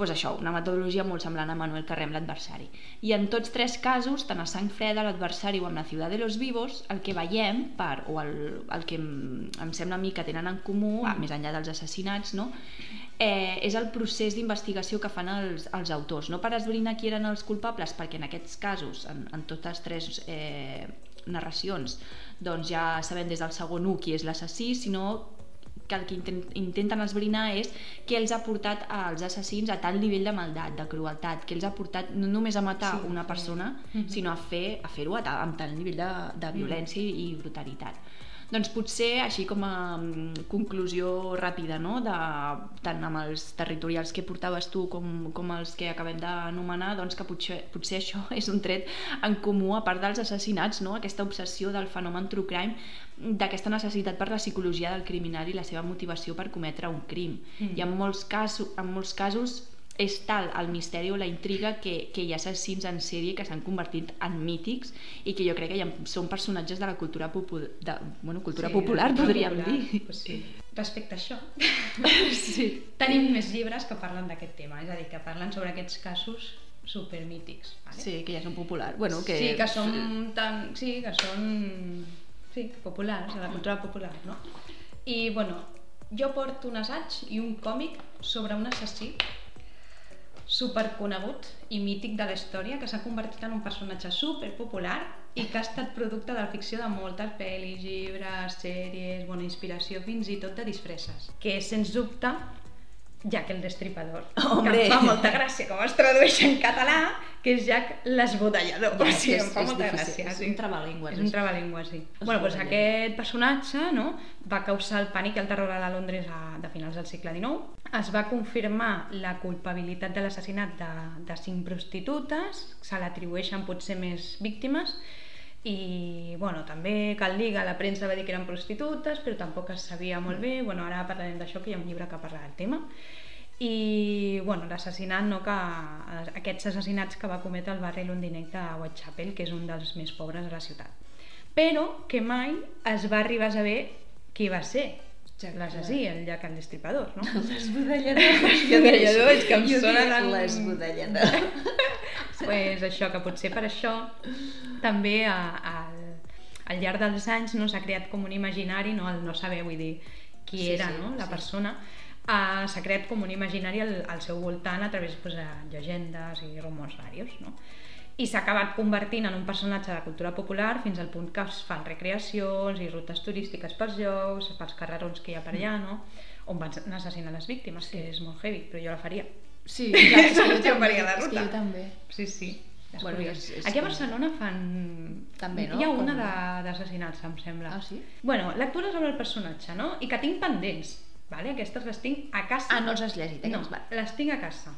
pues això, una metodologia molt semblant a Manuel Carré amb l'adversari. I en tots tres casos, tant a Sang Freda, l'adversari o amb la Ciutat de los Vivos, el que veiem, per, o el, el que em, em sembla a mi que tenen en comú, mm. més enllà dels assassinats, no? eh, és el procés d'investigació que fan els, els autors, no per esbrinar qui eren els culpables, perquè en aquests casos, en, en totes tres eh, narracions, doncs ja sabem des del segon u qui és l'assassí, sinó que el que inten- intenten esbrinar és què els ha portat als assassins a tal nivell de maldat, de crueltat, que els ha portat no només a matar Sí, una sí. persona, Mhm. sinó a fer a fer-ho a amb tal nivell de, de violència i, i brutalitat. Doncs potser, així com a mm, conclusió ràpida, no? de, tant amb els territorials que portaves tu com, com els que acabem d'anomenar, doncs que potser, potser això és un tret en comú, a part dels assassinats, no? aquesta obsessió del fenomen true crime, d'aquesta necessitat per la psicologia del criminal i la seva motivació per cometre un crim. Mm. I en molts, casos, en molts casos és tal el misteri o la intriga que, que hi ha assassins en sèrie que s'han convertit en mítics i que jo crec que ja són personatges de la cultura, popu de, bueno, cultura Sí, popular, podríem popular, dir. Pues sí. Respecte a això, sí. tenim més llibres que parlen d'aquest tema, és a dir, que parlen sobre aquests casos supermítics. Vale? sí, que ja són populars. Bueno, que... Sí, que són tan... Sí, que són... Sí, populars, de la cultura popular, no? I, bueno, jo porto un assaig i un còmic sobre un assassí superconegut i mític de la història que s'ha convertit en un personatge superpopular i que ha estat producte de la ficció de moltes pel·lis, llibres, sèries, bona inspiració, fins i tot de disfresses. Que sens dubte, Jack el Destripador. Hombre. Que em fa molta gràcia com es tradueix en català, que és Jack l'esbudellador. Ja, o sigui, és- em fa molta difícil, gràcia. és sí. un trabalengües, És un trabalengua, sí. Es Bueno, doncs aquest personatge no, va causar el pànic i el terror a la Londres a, de finals del segle XIX. Es va confirmar la culpabilitat de l'assassinat de, de cinc prostitutes, se l'atribueixen potser més víctimes, i bueno, també cal dir que la premsa va dir que eren prostitutes, però tampoc es sabia molt bé. Bueno, ara parlarem d'això, que hi ha un llibre que parla del tema. I bueno, l'assassinat, no, que, aquests assassinats que va cometre el barri londinenc de Whitechapel, que és un dels més pobres de la ciutat. Però que mai es va arribar a saber qui va ser Jack l'assassí, el Jack el Destripador, no? L'esbudellador. L'esbudellador, és que em Jo sona dic tan- L'esbudellador. pues això, que potser per això també a, a, al llarg dels anys no s'ha creat com un imaginari, no, el no saber, vull dir, qui Sí, era sí, no, la sí. persona, uh, s'ha creat com un imaginari al, al seu voltant a través pues, de llegendes i rumors varios, no? I s'ha acabat convertint en un personatge de cultura popular fins al punt que es fan recreacions i rutes turístiques pels llocs, pels carrerons que hi ha per allà, no? on van assassinar les víctimes, que és molt heavy, però jo la faria. Sí, clar, és que jo Jo faria la És que ruta. jo també. Sí, sí. És Bueno, és- és Aquí a Barcelona fan... També, no? Hi ha una Com- d'assassinats, em sembla. Ah, sí? Bueno, lectura sobre el personatge, no? I que tinc pendents, vale? Aquestes les tinc a casa. Ah, no els has llegit, No, aquests, va. les tinc a casa.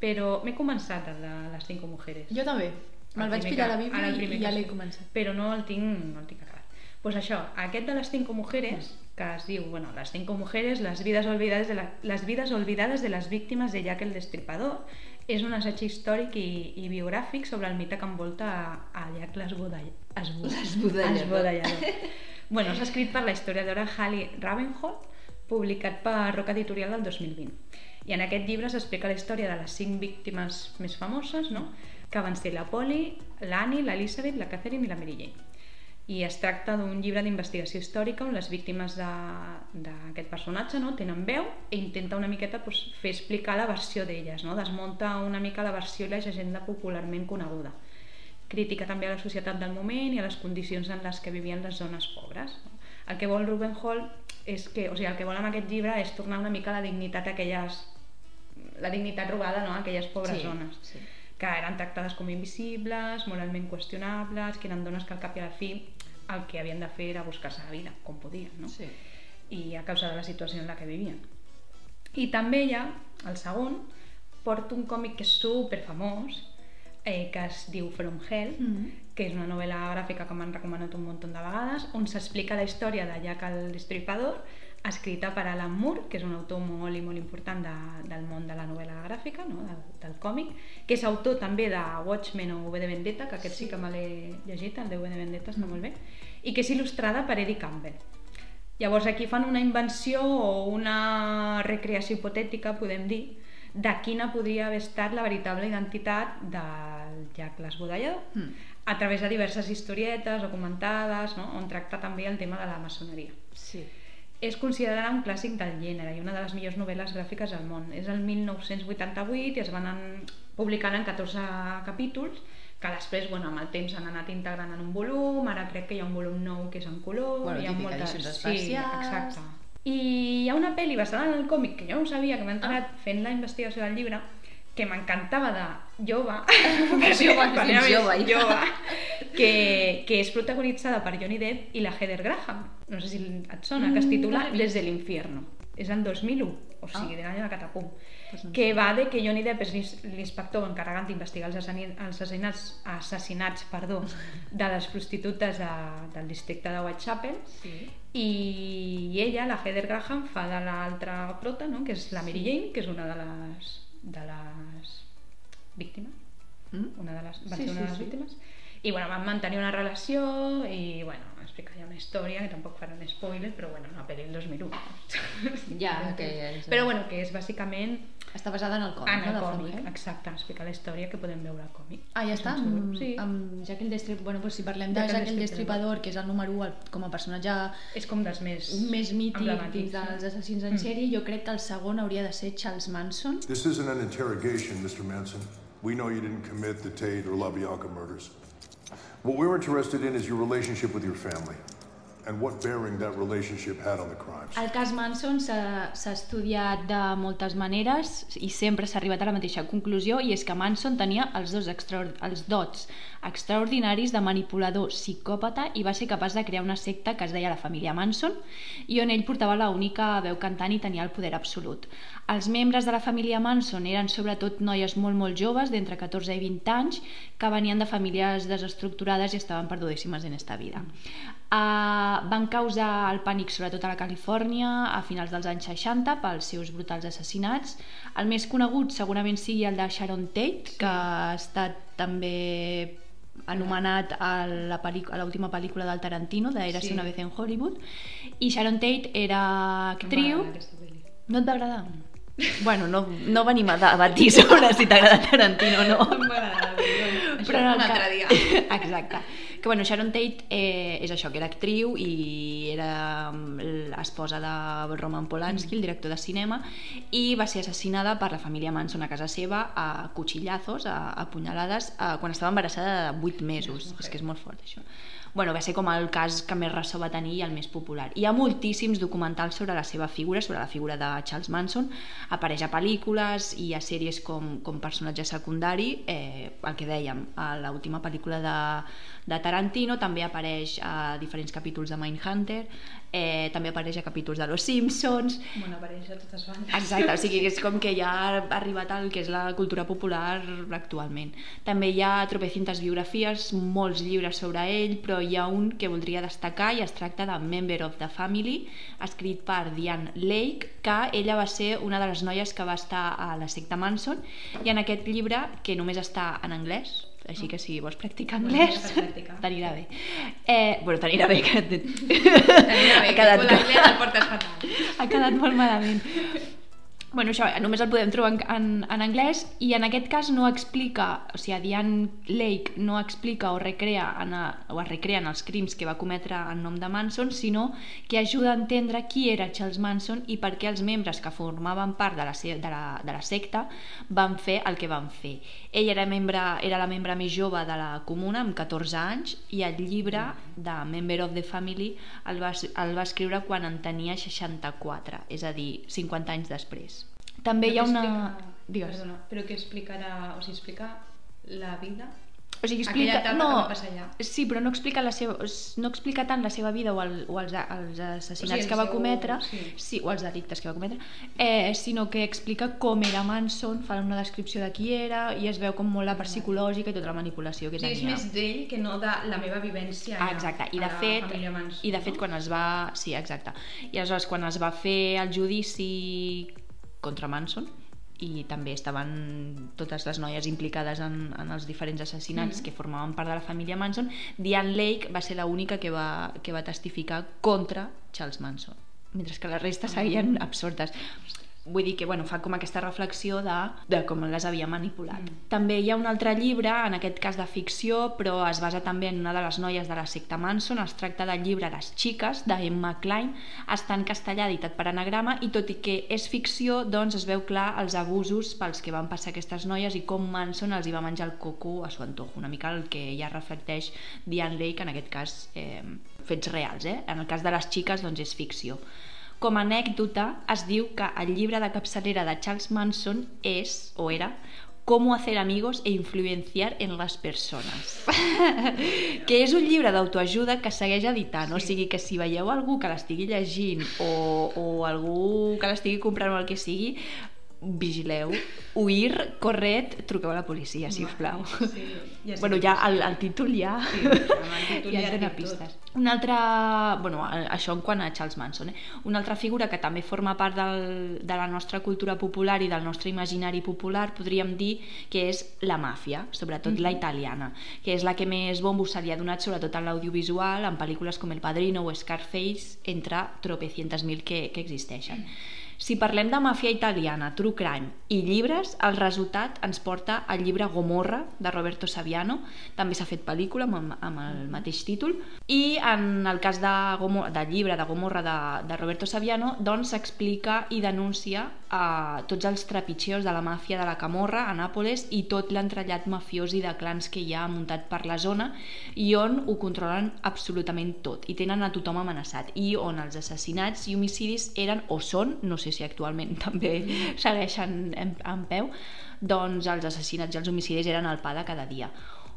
Però m'he començat el de les cinco mujeres. Jo també. Me'l El vaig pillar a la Bíblia i, i ja l'he començat. Però no el tinc, no el tinc acabat. Pues això, aquest de les cinco mujeres, que es diu, bueno, les cinco mujeres, les vides olvidades de, la, les vides olvidades de les víctimes de Jack el Destripador, és un assaig històric i, i biogràfic sobre el mite que envolta a, a Jack L'esbudellador. esbudellador. bueno, s'ha escrit per la historiadora Hallie Ravenhall, publicat per Roca Editorial del 2020. I en aquest llibre s'explica la història de les cinc víctimes més famoses, no? que van ser la Polly, l'Annie, l'Elizabeth, la Catherine i la Mary Jane. I es tracta d'un llibre d'investigació històrica on les víctimes d'aquest personatge no, tenen veu i intenta una miqueta pues, fer explicar la versió d'elles, no? desmunta una mica la versió i la llegenda popularment coneguda. Crítica també a la societat del moment i a les condicions en les que vivien les zones pobres. No? El que vol Ruben Hall és que, o sigui, el que vol amb aquest llibre és tornar una mica la dignitat a aquelles la dignitat robada no? a aquelles pobres Sí, zones sí. que eren tractades com invisibles, moralment qüestionables, que eren dones que al cap i a la fi el que havien de fer era buscar-se la vida, com podien, no? Sí. i a causa de la situació en la que vivien. I també ha, el segon, porta un còmic que és super famós, eh, que es diu From Hell, Mhm. Que és una novel·la gràfica que m'han recomanat un munt de vegades, on s'explica la història de Jack el Destripador, escrita per Alan Moore, que és un autor molt i molt important de, del món de la novel·la gràfica, no? del, del còmic, que és autor també de Watchmen o V de Vendetta, que aquest sí, que me l'he llegit, el de V de Vendetta està molt bé, i que és il·lustrada per Eddie Campbell. Llavors aquí fan una invenció o una recreació hipotètica, podem dir, de quina podria haver estat la veritable identitat del Jack l'esbudellador Mm. A través de diverses historietes documentades, no? on tracta també el tema de la maçoneria. Sí. És considerada un clàssic del gènere i una de les millors novel·les gràfiques del món. És el 1988 i es van en, publicant en 14 capítols que després, bueno, amb el temps s'han anat integrant en un volum, ara crec que hi ha un volum nou que és en color, Bueno, hi ha moltes... Sí, exacte. I hi ha una pel·li basada en el còmic que jo no sabia, que m'he enterat Ah. fent la investigació del llibre, que m'encantava de jove, Jove, fins era més jove, ja. jove que, que és protagonitzada per Johnny Depp i la Heather Graham, no sé si et sona, que es Mm, titula no Des de l'infierno. És el 2001, o sigui, Ah. de l'any de Catapum. Pues no que va de que Johnny Depp és l'ins- l'inspector encarregat d'investigar els els assassinats, assassinats perdó, de les prostitutes de, del districte de Whitechapel Sí. i ella, la Heather Graham, fa de l'altra prota, no? que és la Mary Jane, que és una de les, de les víctimes Mm? una de les, va Sí, ser una sí, de les sí. víctimes i bueno, van mantenir una relació i bueno, explica ja una història que tampoc farà un spoiler però bueno, una pel·li del 2001 Ja, que és... però bueno, que és bàsicament Està basada en el còmic, en no, el de còmic, Hell? exacte, explica la història que podem veure al còmic. Ah, ja està, amb, Sí. amb Jack el Destripador. Bueno, doncs si parlem de Jack el Jack el Destripador. Que és el número 1 com a personatge És com dels més... més mític dins no? dels assassins en sèrie, jo crec que el segon hauria de ser Charles Manson. This isn't an interrogation, Mr. Manson. We know you didn't commit the Tate or LaBianca murders. What we're interested in is your relationship with your family and what bearing that relationship had on the crimes. El cas Manson s'ha estudiat de moltes maneres i sempre s'ha arribat a la mateixa conclusió i és que Manson tenia els dos els dots extraordinaris de manipulador psicòpata i va ser capaç de crear una secta que es deia la família Manson i on ell portava la única veu cantant i tenia el poder absolut. Els membres de la família Manson eren sobretot noies molt molt joves d'entre 14 i 20 anys que venien de famílies desestructurades i estaven perdudíssimes en esta vida. Uh, van causar el pànic sobretot a la Califòrnia a finals dels anys 60 pels seus brutals assassinats. El més conegut segurament sigui el de Sharon Tate, que ha estat també anomenat a l'última pel·lícula del Tarantino, de Érase Sí. una vez en Hollywood. I Sharon Tate era actriu... No et va agradar? Bueno, no, no venim a debatir sobre si t'agrada Tarantino o no. No m'agrada, però això Però en el un altre dia. Exacte. Que bueno, Sharon Tate eh, és això, que era actriu i era mm, l'esposa de Roman Polanski, el director de cinema, i va ser assassinada per la família Manson a casa seva a cuchillazos, a, a punyalades, a, quan estava embarassada de 8 mesos. És que és molt fort, això. Bueno, va ser com el cas que més ressò va tenir i el més popular. Hi ha moltíssims documentals sobre la seva figura, sobre la figura de Charles Manson. Apareix a pel·lícules i a sèries com, com personatge secundari, eh, el que dèiem, a l'última pel·lícula de, de Tarantino, també apareix a diferents capítols de Mindhunter, eh, també apareix a capítols de Los Simpsons, Bueno, apareix a totes bandes. Exacte, o sigui, és com que ja ha arribat al que és la cultura popular actualment. També hi ha tropecientes biografies, molts llibres sobre ell, però hi ha un que voldria destacar i es tracta de Member of the Family, escrit per Diane Lake, que ella va ser una de les noies que va estar a la secta Manson, i en aquest llibre, que només està en anglès, així que si vols practicar anglès, t'anirà bé. Eh, bueno, t'anirà bé, que T'anirà bé, ha quedat, que l'anglès el portes fatal. ha quedat molt malament. Bueno, això només el podem trobar en, en, en anglès i en aquest cas no explica, o sigui, Diane Lake no explica o recrea en a, o es recreen els crims que va cometre en nom de Manson, sinó que ajuda a entendre qui era Charles Manson i per què els membres que formaven part de la, de la, de la secta van fer el que van fer. Ell era, membre, era la membre més jove de la comuna, amb 14 anys, i el llibre de Member of the Family el va, el va escriure quan en tenia 64, és a dir, 50 anys després. També hi ha Però una... explica- Digues. Perdona, però que explicarà, o sigui, explica la vida O sigui, Aquella explica... etapa no, que va passar allà. Sí, però no explica, la seva, no explica tant la seva vida o, el, o els, els assassinats O sigui, el que va seu- cometre, sí. sí, o els delictes que va cometre, eh, sinó que explica com era Manson, fa una descripció de qui era i es veu com molt la part psicològica i tota la manipulació que Sí, és tenia. més d'ell que no de la meva vivència Ah, exacte, i a de la fet, família Manson, i de fet no? quan es va... Sí, exacte. I aleshores quan es va fer el judici contra Manson, i també estaven totes les noies implicades en, en els diferents assassinats Mhm. que formaven part de la família Manson, Diane Lake va ser l'única que, va, que va testificar contra Charles Manson, mentre que la resta seguien absortes. Vull dir que bueno, fa com aquesta reflexió de, de com les havia manipulat. Mm. També hi ha un altre llibre, en aquest cas de ficció, però es basa també en una de les noies de la secta Manson. Es tracta del llibre Les xiques, d'Emma Klein. Està en castellà, editat per anagrama, i tot i que és ficció, doncs es veu clar els abusos pels que van passar aquestes noies i com Manson els hi va menjar el coco a su antojo. Una mica el que ja reflecteix Diane Lake, en aquest cas eh, fets reals. Eh? En el cas de les xiques, doncs és ficció. Com a anècdota, es diu que el llibre de capçalera de Charles Manson és, o era, Cómo hacer amigos e influenciar en les persones. que és un llibre d'autoajuda que segueix editant, sí. o sigui que si veieu algú que l'estigui llegint o, o algú que l'estigui comprant o el que sigui, vigileu, huir, corret, truqueu a la policia, si us plau. Sí, ja bueno, ja el, el títol ja... Sí, el títol ja ja pistes. Una altra... Bueno, això en quant a Charles Manson, eh? Una altra figura que també forma part del, de la nostra cultura popular i del nostre imaginari popular, podríem dir que és la màfia, sobretot Mm-hmm. la italiana, que és la que més bombo se li ha donat sobretot en l'audiovisual, en pel·lícules com El Padrino o Scarface, entre tropecientes mil que, que existeixen. Si parlem de màfia italiana, true crime i llibres, el resultat ens porta al llibre Gomorra, de Roberto Saviano. També s'ha fet pel·lícula amb, amb el mateix títol. I en el cas de Gomorra, del llibre de Gomorra de, de Roberto Saviano, doncs s'explica i denuncia eh, tots els trepitxeos de la màfia de la Camorra a Nàpoles i tot l'entrellat mafiós i de clans que hi ha muntat per la zona i on ho controlen absolutament tot i tenen a tothom amenaçat i on els assassinats i homicidis eren o són, no sé si actualment també segueixen en, en peu, doncs els assassinats i els homicidis eren el pa de cada dia.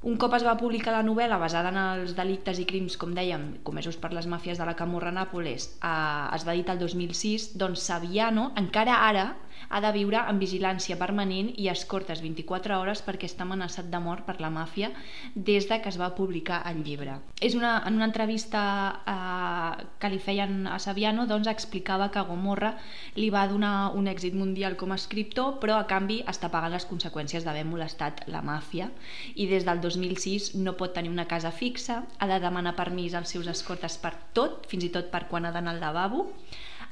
Un cop es va publicar la novel·la basada en els delictes i crims, com dèiem, comesos per les màfies de la Camorra Nàpoles, eh, es va editar el 2006, doncs Saviano encara ara ha de viure en vigilància permanent i escortes 24 hores perquè està amenaçat de mort per la màfia des de que es va publicar el llibre. És una, en una entrevista eh, que li feien a Saviano doncs explicava que Gomorra li va donar un èxit mundial com a escriptor però a canvi està pagant les conseqüències d'haver molestat la màfia i des del 2006 no pot tenir una casa fixa, ha de demanar permís als seus escortes per tot, fins i tot per quan ha d'anar al lavabo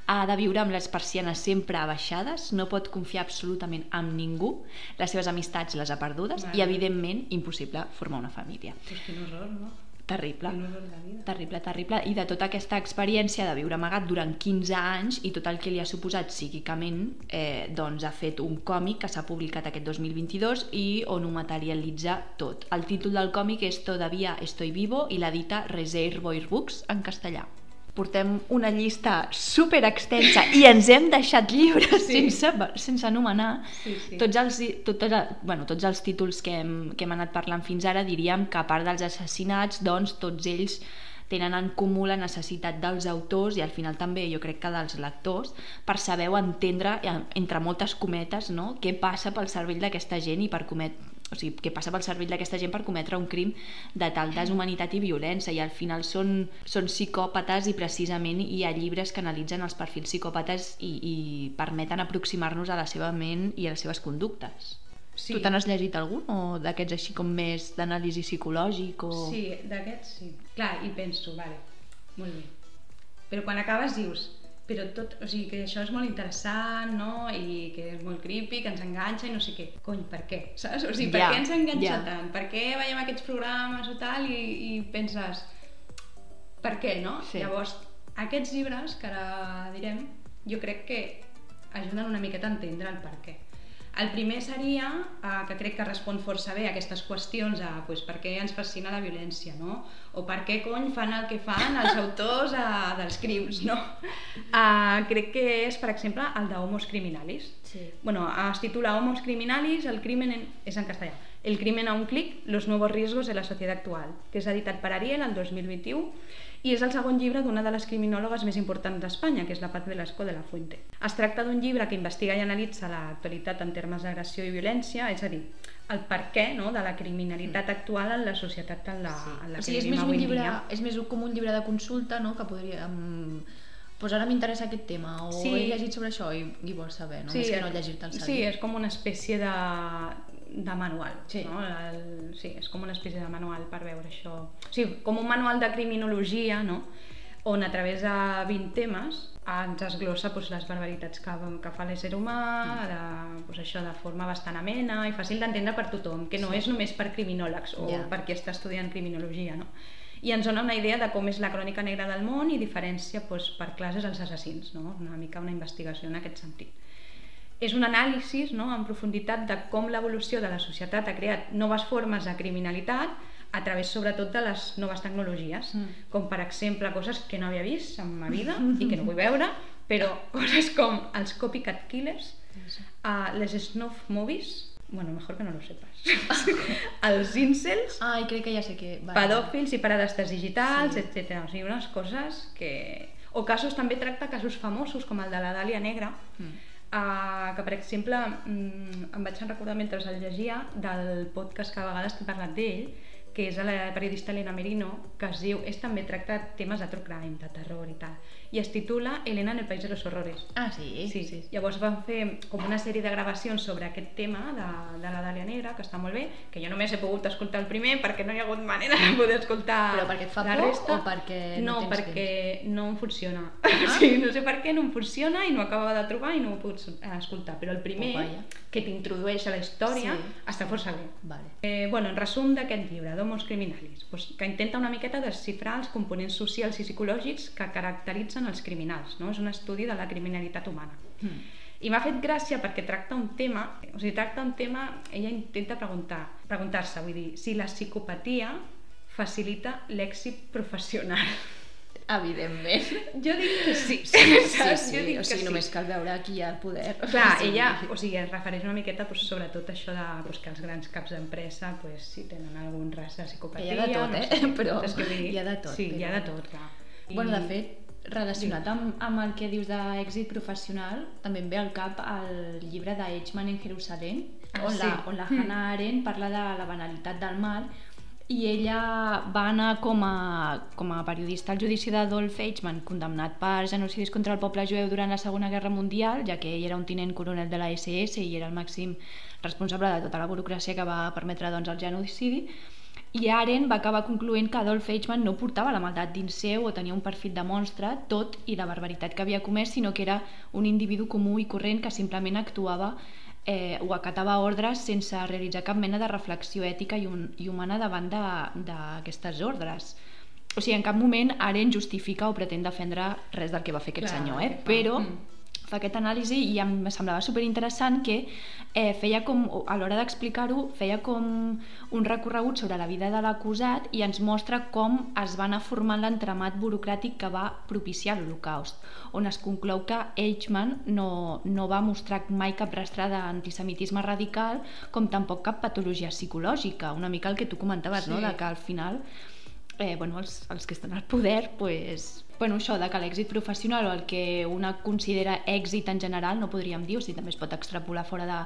ha de viure amb les persianes sempre abaixades, no pot confiar absolutament en ningú, les seves amistats les ha perdudes Vale. i, evidentment, impossible formar una família. Pues quin horror, no? Terrible. Horror. Terrible, terrible. I de tota aquesta experiència de viure amagat durant 15 anys i tot el que li ha suposat psíquicament, eh, doncs ha fet un còmic que s'ha publicat aquest 2022 i on ho materialitza tot. El títol del còmic és Todavía estoy vivo i l'edita Reservoir Books en castellà portem una llista super extensa i ens hem deixat llibres Sí. sense, sense anomenar Sí, sí. tots els, tot, bueno, tots els títols que hem, que hem anat parlant fins ara diríem que a part dels assassinats doncs tots ells tenen en comú la necessitat dels autors i al final també jo crec que dels lectors per saber o entendre, eh, entre moltes cometes, no? què passa pel cervell d'aquesta gent i per comet o sigui, què passa pel cervell d'aquesta gent per cometre un crim de tal deshumanitat i violència i al final són, són psicòpates i precisament hi ha llibres que analitzen els perfils psicòpates i, i permeten aproximar-nos a la seva ment i a les seves conductes. Sí. Tu te n'has llegit algun o d'aquests així com més d'anàlisi psicològic? O... Sí, d'aquests sí. Clar, i penso, vale, molt bé. Però quan acabes dius, però tot, o sigui, que això és molt interessant, no? I que és molt creepy, que ens enganxa i no sé què. Cony, per què? Saps? O sigui, per Ja, què ens enganxa ja. tant? Per què veiem aquests programes o tal i, i penses, per què, no? Sí. Llavors, aquests llibres, que ara direm, jo crec que ajuden una miqueta a entendre el per què. El primer seria, eh, que crec que respon força bé a aquestes qüestions, a pues, per què ens fascina la violència, no? O per què cony fan el que fan els autors eh, dels crims, no? Eh, crec que és, per exemple, el de Homos Criminalis. Sí. Bueno, es titula Homos Criminalis, el crimen en... és en castellà. El crimen a un clic, los nuevos riesgos de la sociedad actual, que és editat per Ariel el 2021 i és el segon llibre d'una de les criminòlogues més importants d'Espanya, que és la Paz Velasco de la Fuente. Es tracta d'un llibre que investiga i analitza l'actualitat en termes d'agressió i violència, és a dir, el per què no, de la criminalitat actual en la societat en la, en la O sigui, que és vivim més, un avui en llibre, dia. és més com un llibre de consulta, no?, que podria... Um, pues ara m'interessa aquest tema, o Sí. he llegit sobre això i, i vols saber, no? Més que no llegir-te el Sí, és com una espècie de, de manual. Sí. No? El, sí, és com una espècie de manual per veure això. O sigui, com un manual de criminologia, no? on a través de 20 temes ens esglossa doncs, les barbaritats que, que fa l'ésser humà, Mm. de, doncs, això de forma bastant amena i fàcil d'entendre per tothom, que no Sí. és només per criminòlegs o Ja. per qui està estudiant criminologia. No? I ens dona una idea de com és la crònica negra del món i diferència doncs, per classes els assassins, no? una mica una investigació en aquest sentit. És un anàlisi no, en profunditat de com l'evolució de la societat ha creat noves formes de criminalitat a través sobretot de les noves tecnologies, Mm. com per exemple coses que no havia vist en ma vida i que no vull veure, però coses com els copycat killers, uh, les snuff movies, bueno, mejor que no lo sepas, els incels, Ai, crec que ja sé que... Vale. pedòfils i paradastes digitals, sí. etc. O sigui, unes coses que... O casos, també tracta casos famosos, com el de la Dàlia Negra, Mm. Uh, que per exemple mm, em vaig recordar mentre el llegia del podcast que a vegades t'he parlat d'ell, que és la periodista Elena Merino, que es diu, és també tracta temes de true crime, de terror i tal, i es titula Elena en el país de los horrores. Ah, sí? Sí, sí. Llavors van fer com una sèrie de gravacions sobre aquest tema de, de la Dàlia Negra, que està molt bé, que jo només he pogut escoltar el primer perquè no hi ha hagut manera de poder escoltar Però perquè et fa la por resta. o perquè no no perquè no em funciona. Ah. sí, no sé per què no em funciona i no acaba de trobar i no ho he pogut eh, escoltar. Però el primer, Oh, que t'introdueix a la història, Sí. està força bé. Vale. Eh, bueno, en resum d'aquest llibre, d'Homos Criminalis, doncs, que intenta una miqueta desxifrar els components socials i psicològics que caracteritzen els criminals, no? és un estudi de la criminalitat humana. Mm. I m'ha fet gràcia perquè tracta un tema, o sigui, tracta un tema, ella intenta preguntar, preguntar-se, vull dir, si la psicopatia facilita l'èxit professional. Evidentment. Jo dic que sí, Sí, sí, saps? sí. Jo dic O sigui, que sí. només cal veure qui hi ha el poder. Clar, Sí. ella, o sigui, es refereix una miqueta doncs, sobretot a això de doncs, que els grans caps d'empresa doncs, si tenen algun ras de psicopatia... Hi ha de tot, no eh? sé, Però vull dir? hi ha de tot, Sí, hi ha de però- tot, clar. Bueno, de fet, relacionat amb, amb el que dius d'èxit professional, també em ve al cap el llibre de Eichmann en Jerusalem, Ah, on, la, sí. on la Mm. Hannah Arendt parla de la banalitat del mal i ella va anar com a, com a periodista al judici d'Adolf Eichmann, condemnat per genocidis contra el poble jueu durant la Segona Guerra Mundial, ja que ell era un tinent coronel de la SS i era el màxim responsable de tota la burocràcia que va permetre doncs, el genocidi, i Arendt va acabar concloent que Adolf Eichmann no portava la maldat dins seu o tenia un perfil de monstre, tot i la barbaritat que havia comès, sinó que era un individu comú i corrent que simplement actuava eh, o acatava ordres sense realitzar cap mena de reflexió ètica i, un, i humana davant d'aquestes ordres. O sigui, en cap moment Arendt justifica o pretén defendre res del que va fer aquest Clar, senyor, eh? però Mm. Fa aquest anàlisi i em semblava superinteressant que eh, feia com, a l'hora d'explicar-ho, feia com un recorregut sobre la vida de l'acusat i ens mostra com es va anar formant l'entramat burocràtic que va propiciar l'Holocaust, on es conclou que Eichmann no, no va mostrar mai cap rastre d'antisemitisme radical, com tampoc cap patologia psicològica, una mica el que tu comentaves, no? Sí. de que al final eh, bueno, els, els que estan al poder pues, bueno, això de que l'èxit professional o el que una considera èxit en general no podríem dir, o sigui, també es pot extrapolar fora de,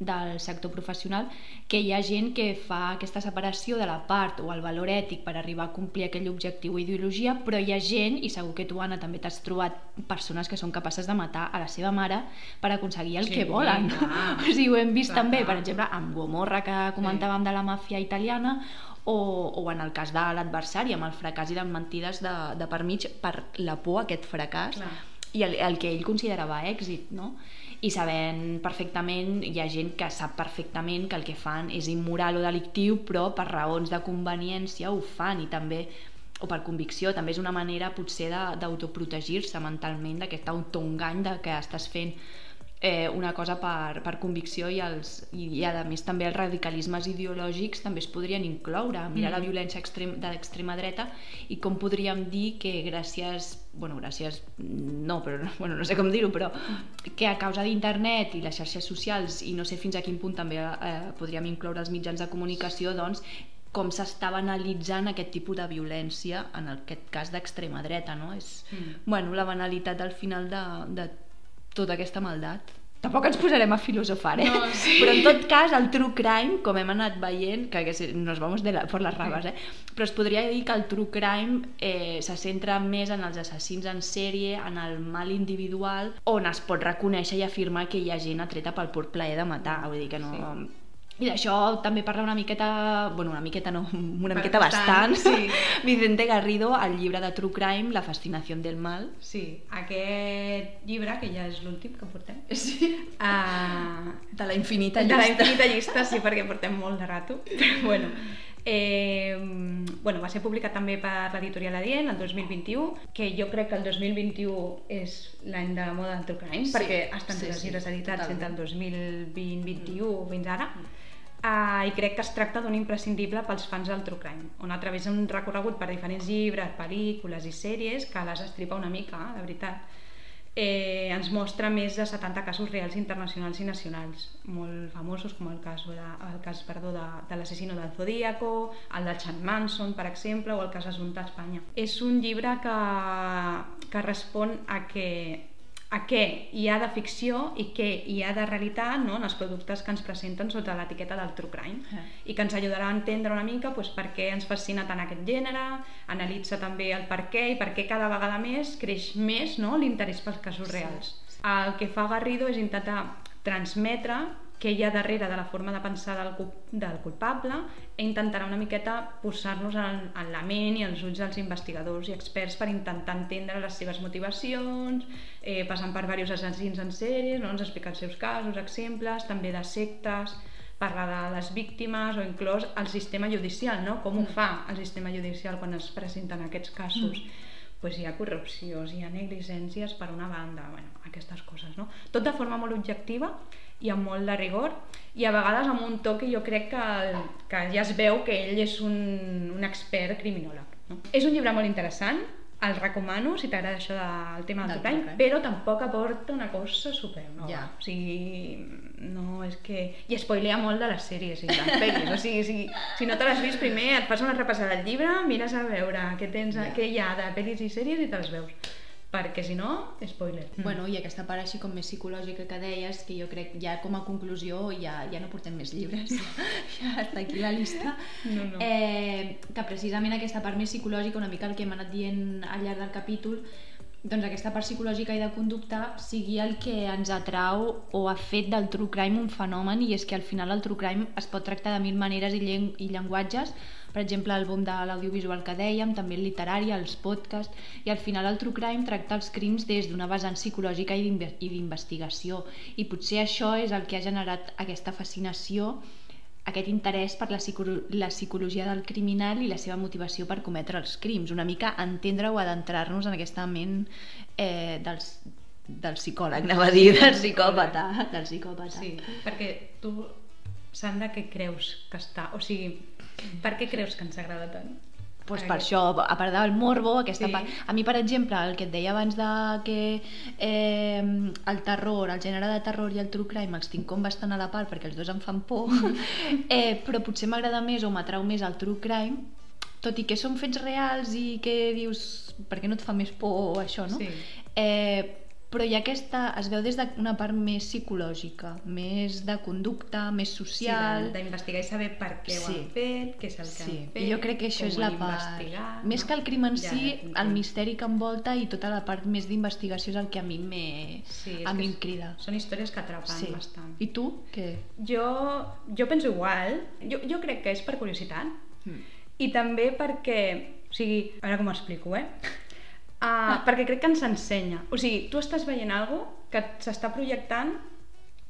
del sector professional que hi ha gent que fa aquesta separació de la part o el valor ètic per arribar a complir aquell objectiu o ideologia però hi ha gent, i segur que tu Anna també t'has trobat persones que són capaces de matar a la seva mare per aconseguir el Sí, que volen clar. o sigui, ho hem vist Clar, també, clar. per exemple amb Gomorra que comentàvem de la màfia italiana o, o en el cas de l'adversari amb el fracàs i les mentides de, de per mig per la por a aquest fracàs Clar. i el, el que ell considerava èxit no? I sabent perfectament hi ha gent que sap perfectament que el que fan és immoral o delictiu però per raons de conveniència ho fan i també o per convicció, també és una manera potser d'autoprotegir-se mentalment d'aquest autoengany de que estàs fent eh, una cosa per, per convicció i, els, i, i a més també els radicalismes ideològics també es podrien incloure, mirar Mm. la violència extrem, de l'extrema dreta i com podríem dir que gràcies bueno, gràcies, no, però bueno, no sé com dir-ho, però que a causa d'internet i les xarxes socials i no sé fins a quin punt també eh, podríem incloure els mitjans de comunicació, doncs com s'estava analitzant aquest tipus de violència, en aquest cas d'extrema dreta, no? És, Mm. bueno, la banalitat al final de, de tota aquesta maldat. Tampoc ens posarem a filosofar, eh? No, sí. Però en tot cas, el true crime, com hem anat veient, que, que nos vamos de la, por las ramas, eh? però es podria dir que el true crime eh, se centra més en els assassins en sèrie, en el mal individual, on es pot reconèixer i afirmar que hi ha gent atreta pel pur plaer de matar, vull dir que no... Sí. I d'això també parla una miqueta, bueno, una miqueta no, una miqueta Bastant, bastant, sí. Vicente Garrido, al llibre de True Crime, La fascinació del mal. Sí, aquest llibre, que ja és l'últim que portem, Sí. uh, De la infinita de la llista. infinita llista, sí, perquè portem molt de rato. Però bueno, eh, bueno, va ser publicat també per l'editorial Adient el 2021, que jo crec que el 2021 és l'any de la moda del True Crime, Sí, perquè estan sí, sí, les sí, editats totalment. entre el 2020-21 fins ara. Uh, I crec que es tracta d'un imprescindible pels fans del True Crime, on a través d'un recorregut per diferents llibres, pel·lícules i sèries, que les estripa una mica, de veritat, eh, ens mostra més de 70 casos reals internacionals i nacionals, molt famosos com el cas, de, el cas perdó, de, de l'assassino del Zodíaco, el de Chan Manson, per exemple, o el cas Assumpte a Espanya. És un llibre que, que respon a que a què hi ha de ficció i què hi ha de realitat no? en els productes que ens presenten sota l'etiqueta del true crime Eh. i que ens ajudarà a entendre una mica doncs, per què ens fascina tant aquest gènere, analitza també el per què i per què cada vegada més creix més no? l'interès pels casos reals. El que fa Garrido és intentar transmetre què hi ha darrere de la forma de pensar del, del culpable i intentarà una miqueta posar-nos en, en la ment i els ulls dels investigadors i experts per intentar entendre les seves motivacions, eh, passant per diversos assassins en sèries, no? ens explica els seus casos, exemples, també de sectes, parlar de les víctimes o inclús el sistema judicial, no? com ho fa el sistema judicial quan es presenten aquests casos. Mm pues hi ha corrupció, hi ha negligències per una banda, bueno, aquestes coses, no? Tot de forma molt objectiva i amb molt de rigor i a vegades amb un to que jo crec que, que ja es veu que ell és un, un expert criminòleg. No? És un llibre molt interessant, el recomano si t'agrada això del tema del Del crime, però tampoc aporta una cosa super nova. Ja. O sigui, no, és que... I spoilea molt de les sèries i de les pel·lis. O sigui, si, si no te l'has vist primer, et fas una repassada del llibre, mires a veure què, tens, Ja. què hi ha de pel·lis i sèries i te les veus. Perquè si no, spoiler. Bueno, i aquesta part així com més psicològica que deies, que jo crec ja com a conclusió ja, ja no portem més llibres, ja està aquí la llista. No, no. Eh, que precisament aquesta part més psicològica, una mica el que hem anat dient al llarg del capítol, doncs aquesta part psicològica i de conducta sigui el que ens atrau o ha fet del true crime un fenomen i és que al final el true crime es pot tractar de mil maneres i, llen i llenguatges per exemple el boom de l'audiovisual que dèiem també el literari, els podcasts i al final el true crime tracta els crims des d'una vessant psicològica i d'inve- i d'investigació. I potser això és el que ha generat aquesta fascinació aquest interès per la, la psicologia del criminal i la seva motivació per cometre els crims, una mica entendre o adentrar-nos en aquesta ment eh, dels, del psicòleg, anava a dir, del psicòpata, del psicòpata. Sí, perquè tu, Sandra, què creus que està... O sigui, per què creus que ens agrada tant? Pues per això, a part del morbo, aquesta Sí. part... A mi, per exemple, el que et deia abans de que eh, el terror, el gènere de terror i el true crime els tinc com bastant a la part perquè els dos em fan por, eh, però potser m'agrada més o m'atrau més el true crime, tot i que són fets reals i que dius, per què no et fa més por això, no? Sí. Eh, però hi ha aquesta, es veu des d'una part més psicològica, més de conducta, més Sí, social... de- d'investigar i saber per què ho Sí. han fet, què és el que Sí, han fet, jo crec que això és ho la part... Més no? que el crim en Ja, si, ja, el misteri que envolta i tota la part més d'investigació és el que a mi, me... Sí, a mi em crida. Són històries que atrapen Sí. bastant. I tu, què? Jo, jo penso igual. Jo, jo crec que és per curiositat. Mm. I també perquè... O sigui, a veure com ho explico, eh? Uh, perquè crec que ens ensenya. O sigui, tu estàs veient alguna que s'està projectant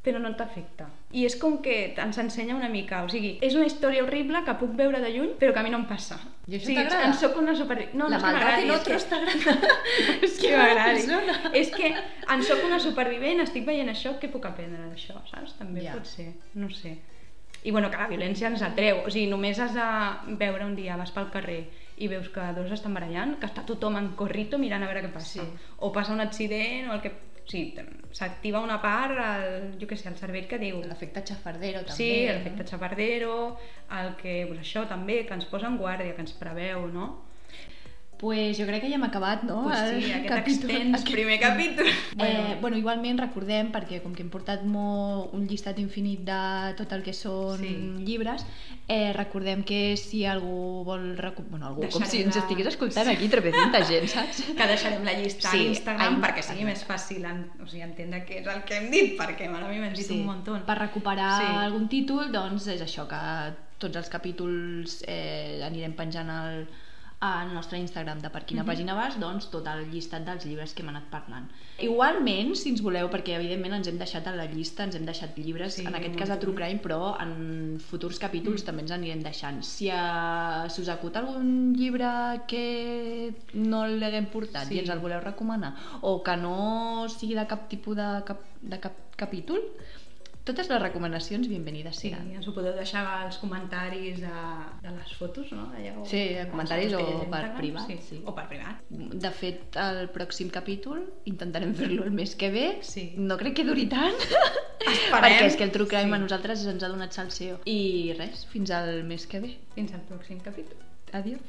però no t'afecta. I és com que ens ensenya una mica, o sigui, és una història horrible que puc veure de lluny, però que a mi no em passa. I això o sigui, t'agrada? En soc una super... No, la no és que maldat en otros t'agrada. és que m'agradi. És que en sóc una supervivent, estic veient això, què puc aprendre d'això, saps? També Ja. pot ser, no sé. I bueno, que la violència ens atreu, o sigui, només has de veure un dia, vas pel carrer i veus que dos estan barallant, que està tothom en corrito mirant a veure què passa. Sí. O passa un accident, o el que... O sigui, s'activa una part, el, jo què sé, el cervell que diu... L'efecte xafardero, també. Sí, l'efecte xapardero, el que, pues això també, que ens posa en guàrdia, que ens preveu, no? Pues jo crec que ja hem acabat, no? Pues El sí, aquest capítol- extens aquest- primer capítol. Eh, bueno, igualment recordem, perquè com que hem portat molt, un llistat infinit de tot el que són Sí. llibres, eh, recordem que si algú vol... Bueno, algú, com si Deixarem ens estigués escoltant aquí 300 gent, saps? que deixarem la llista Sí, a Instagram a perquè sigui més fàcil en, o sigui, entendre què és el que hem dit, perquè a mi m'hem dit un muntó. Per recuperar Sí. algun títol, doncs és això, que tots els capítols eh, anirem penjant al, al nostre Instagram de per quina Mhm. pàgina vas, doncs tot el llistat dels llibres que hem anat parlant. Igualment, si ens voleu, perquè evidentment ens hem deixat a la llista, ens hem deixat llibres, Sí, en aquest cas de. True Crime, però en futurs capítols Mm. també ens anirem deixant. Si, uh, si us acut algun llibre que no l'haguem portat Sí. i ens el voleu recomanar, o que no sigui de cap tipus de cap, de cap capítol, totes les recomanacions bienvenides Sí, seran. ens ho podeu deixar als comentaris de, de les fotos, no? Allà, o, Sí, a comentaris o per privat, Sí. sí. O per privat. De fet, el pròxim capítol intentarem fer-lo el mes que ve. Sí. No crec que duri tant, Esperem. perquè és que el True Crime Sí. a nosaltres ens ha donat salseo. I res, fins al mes que ve. Fins al pròxim capítol. Adiós.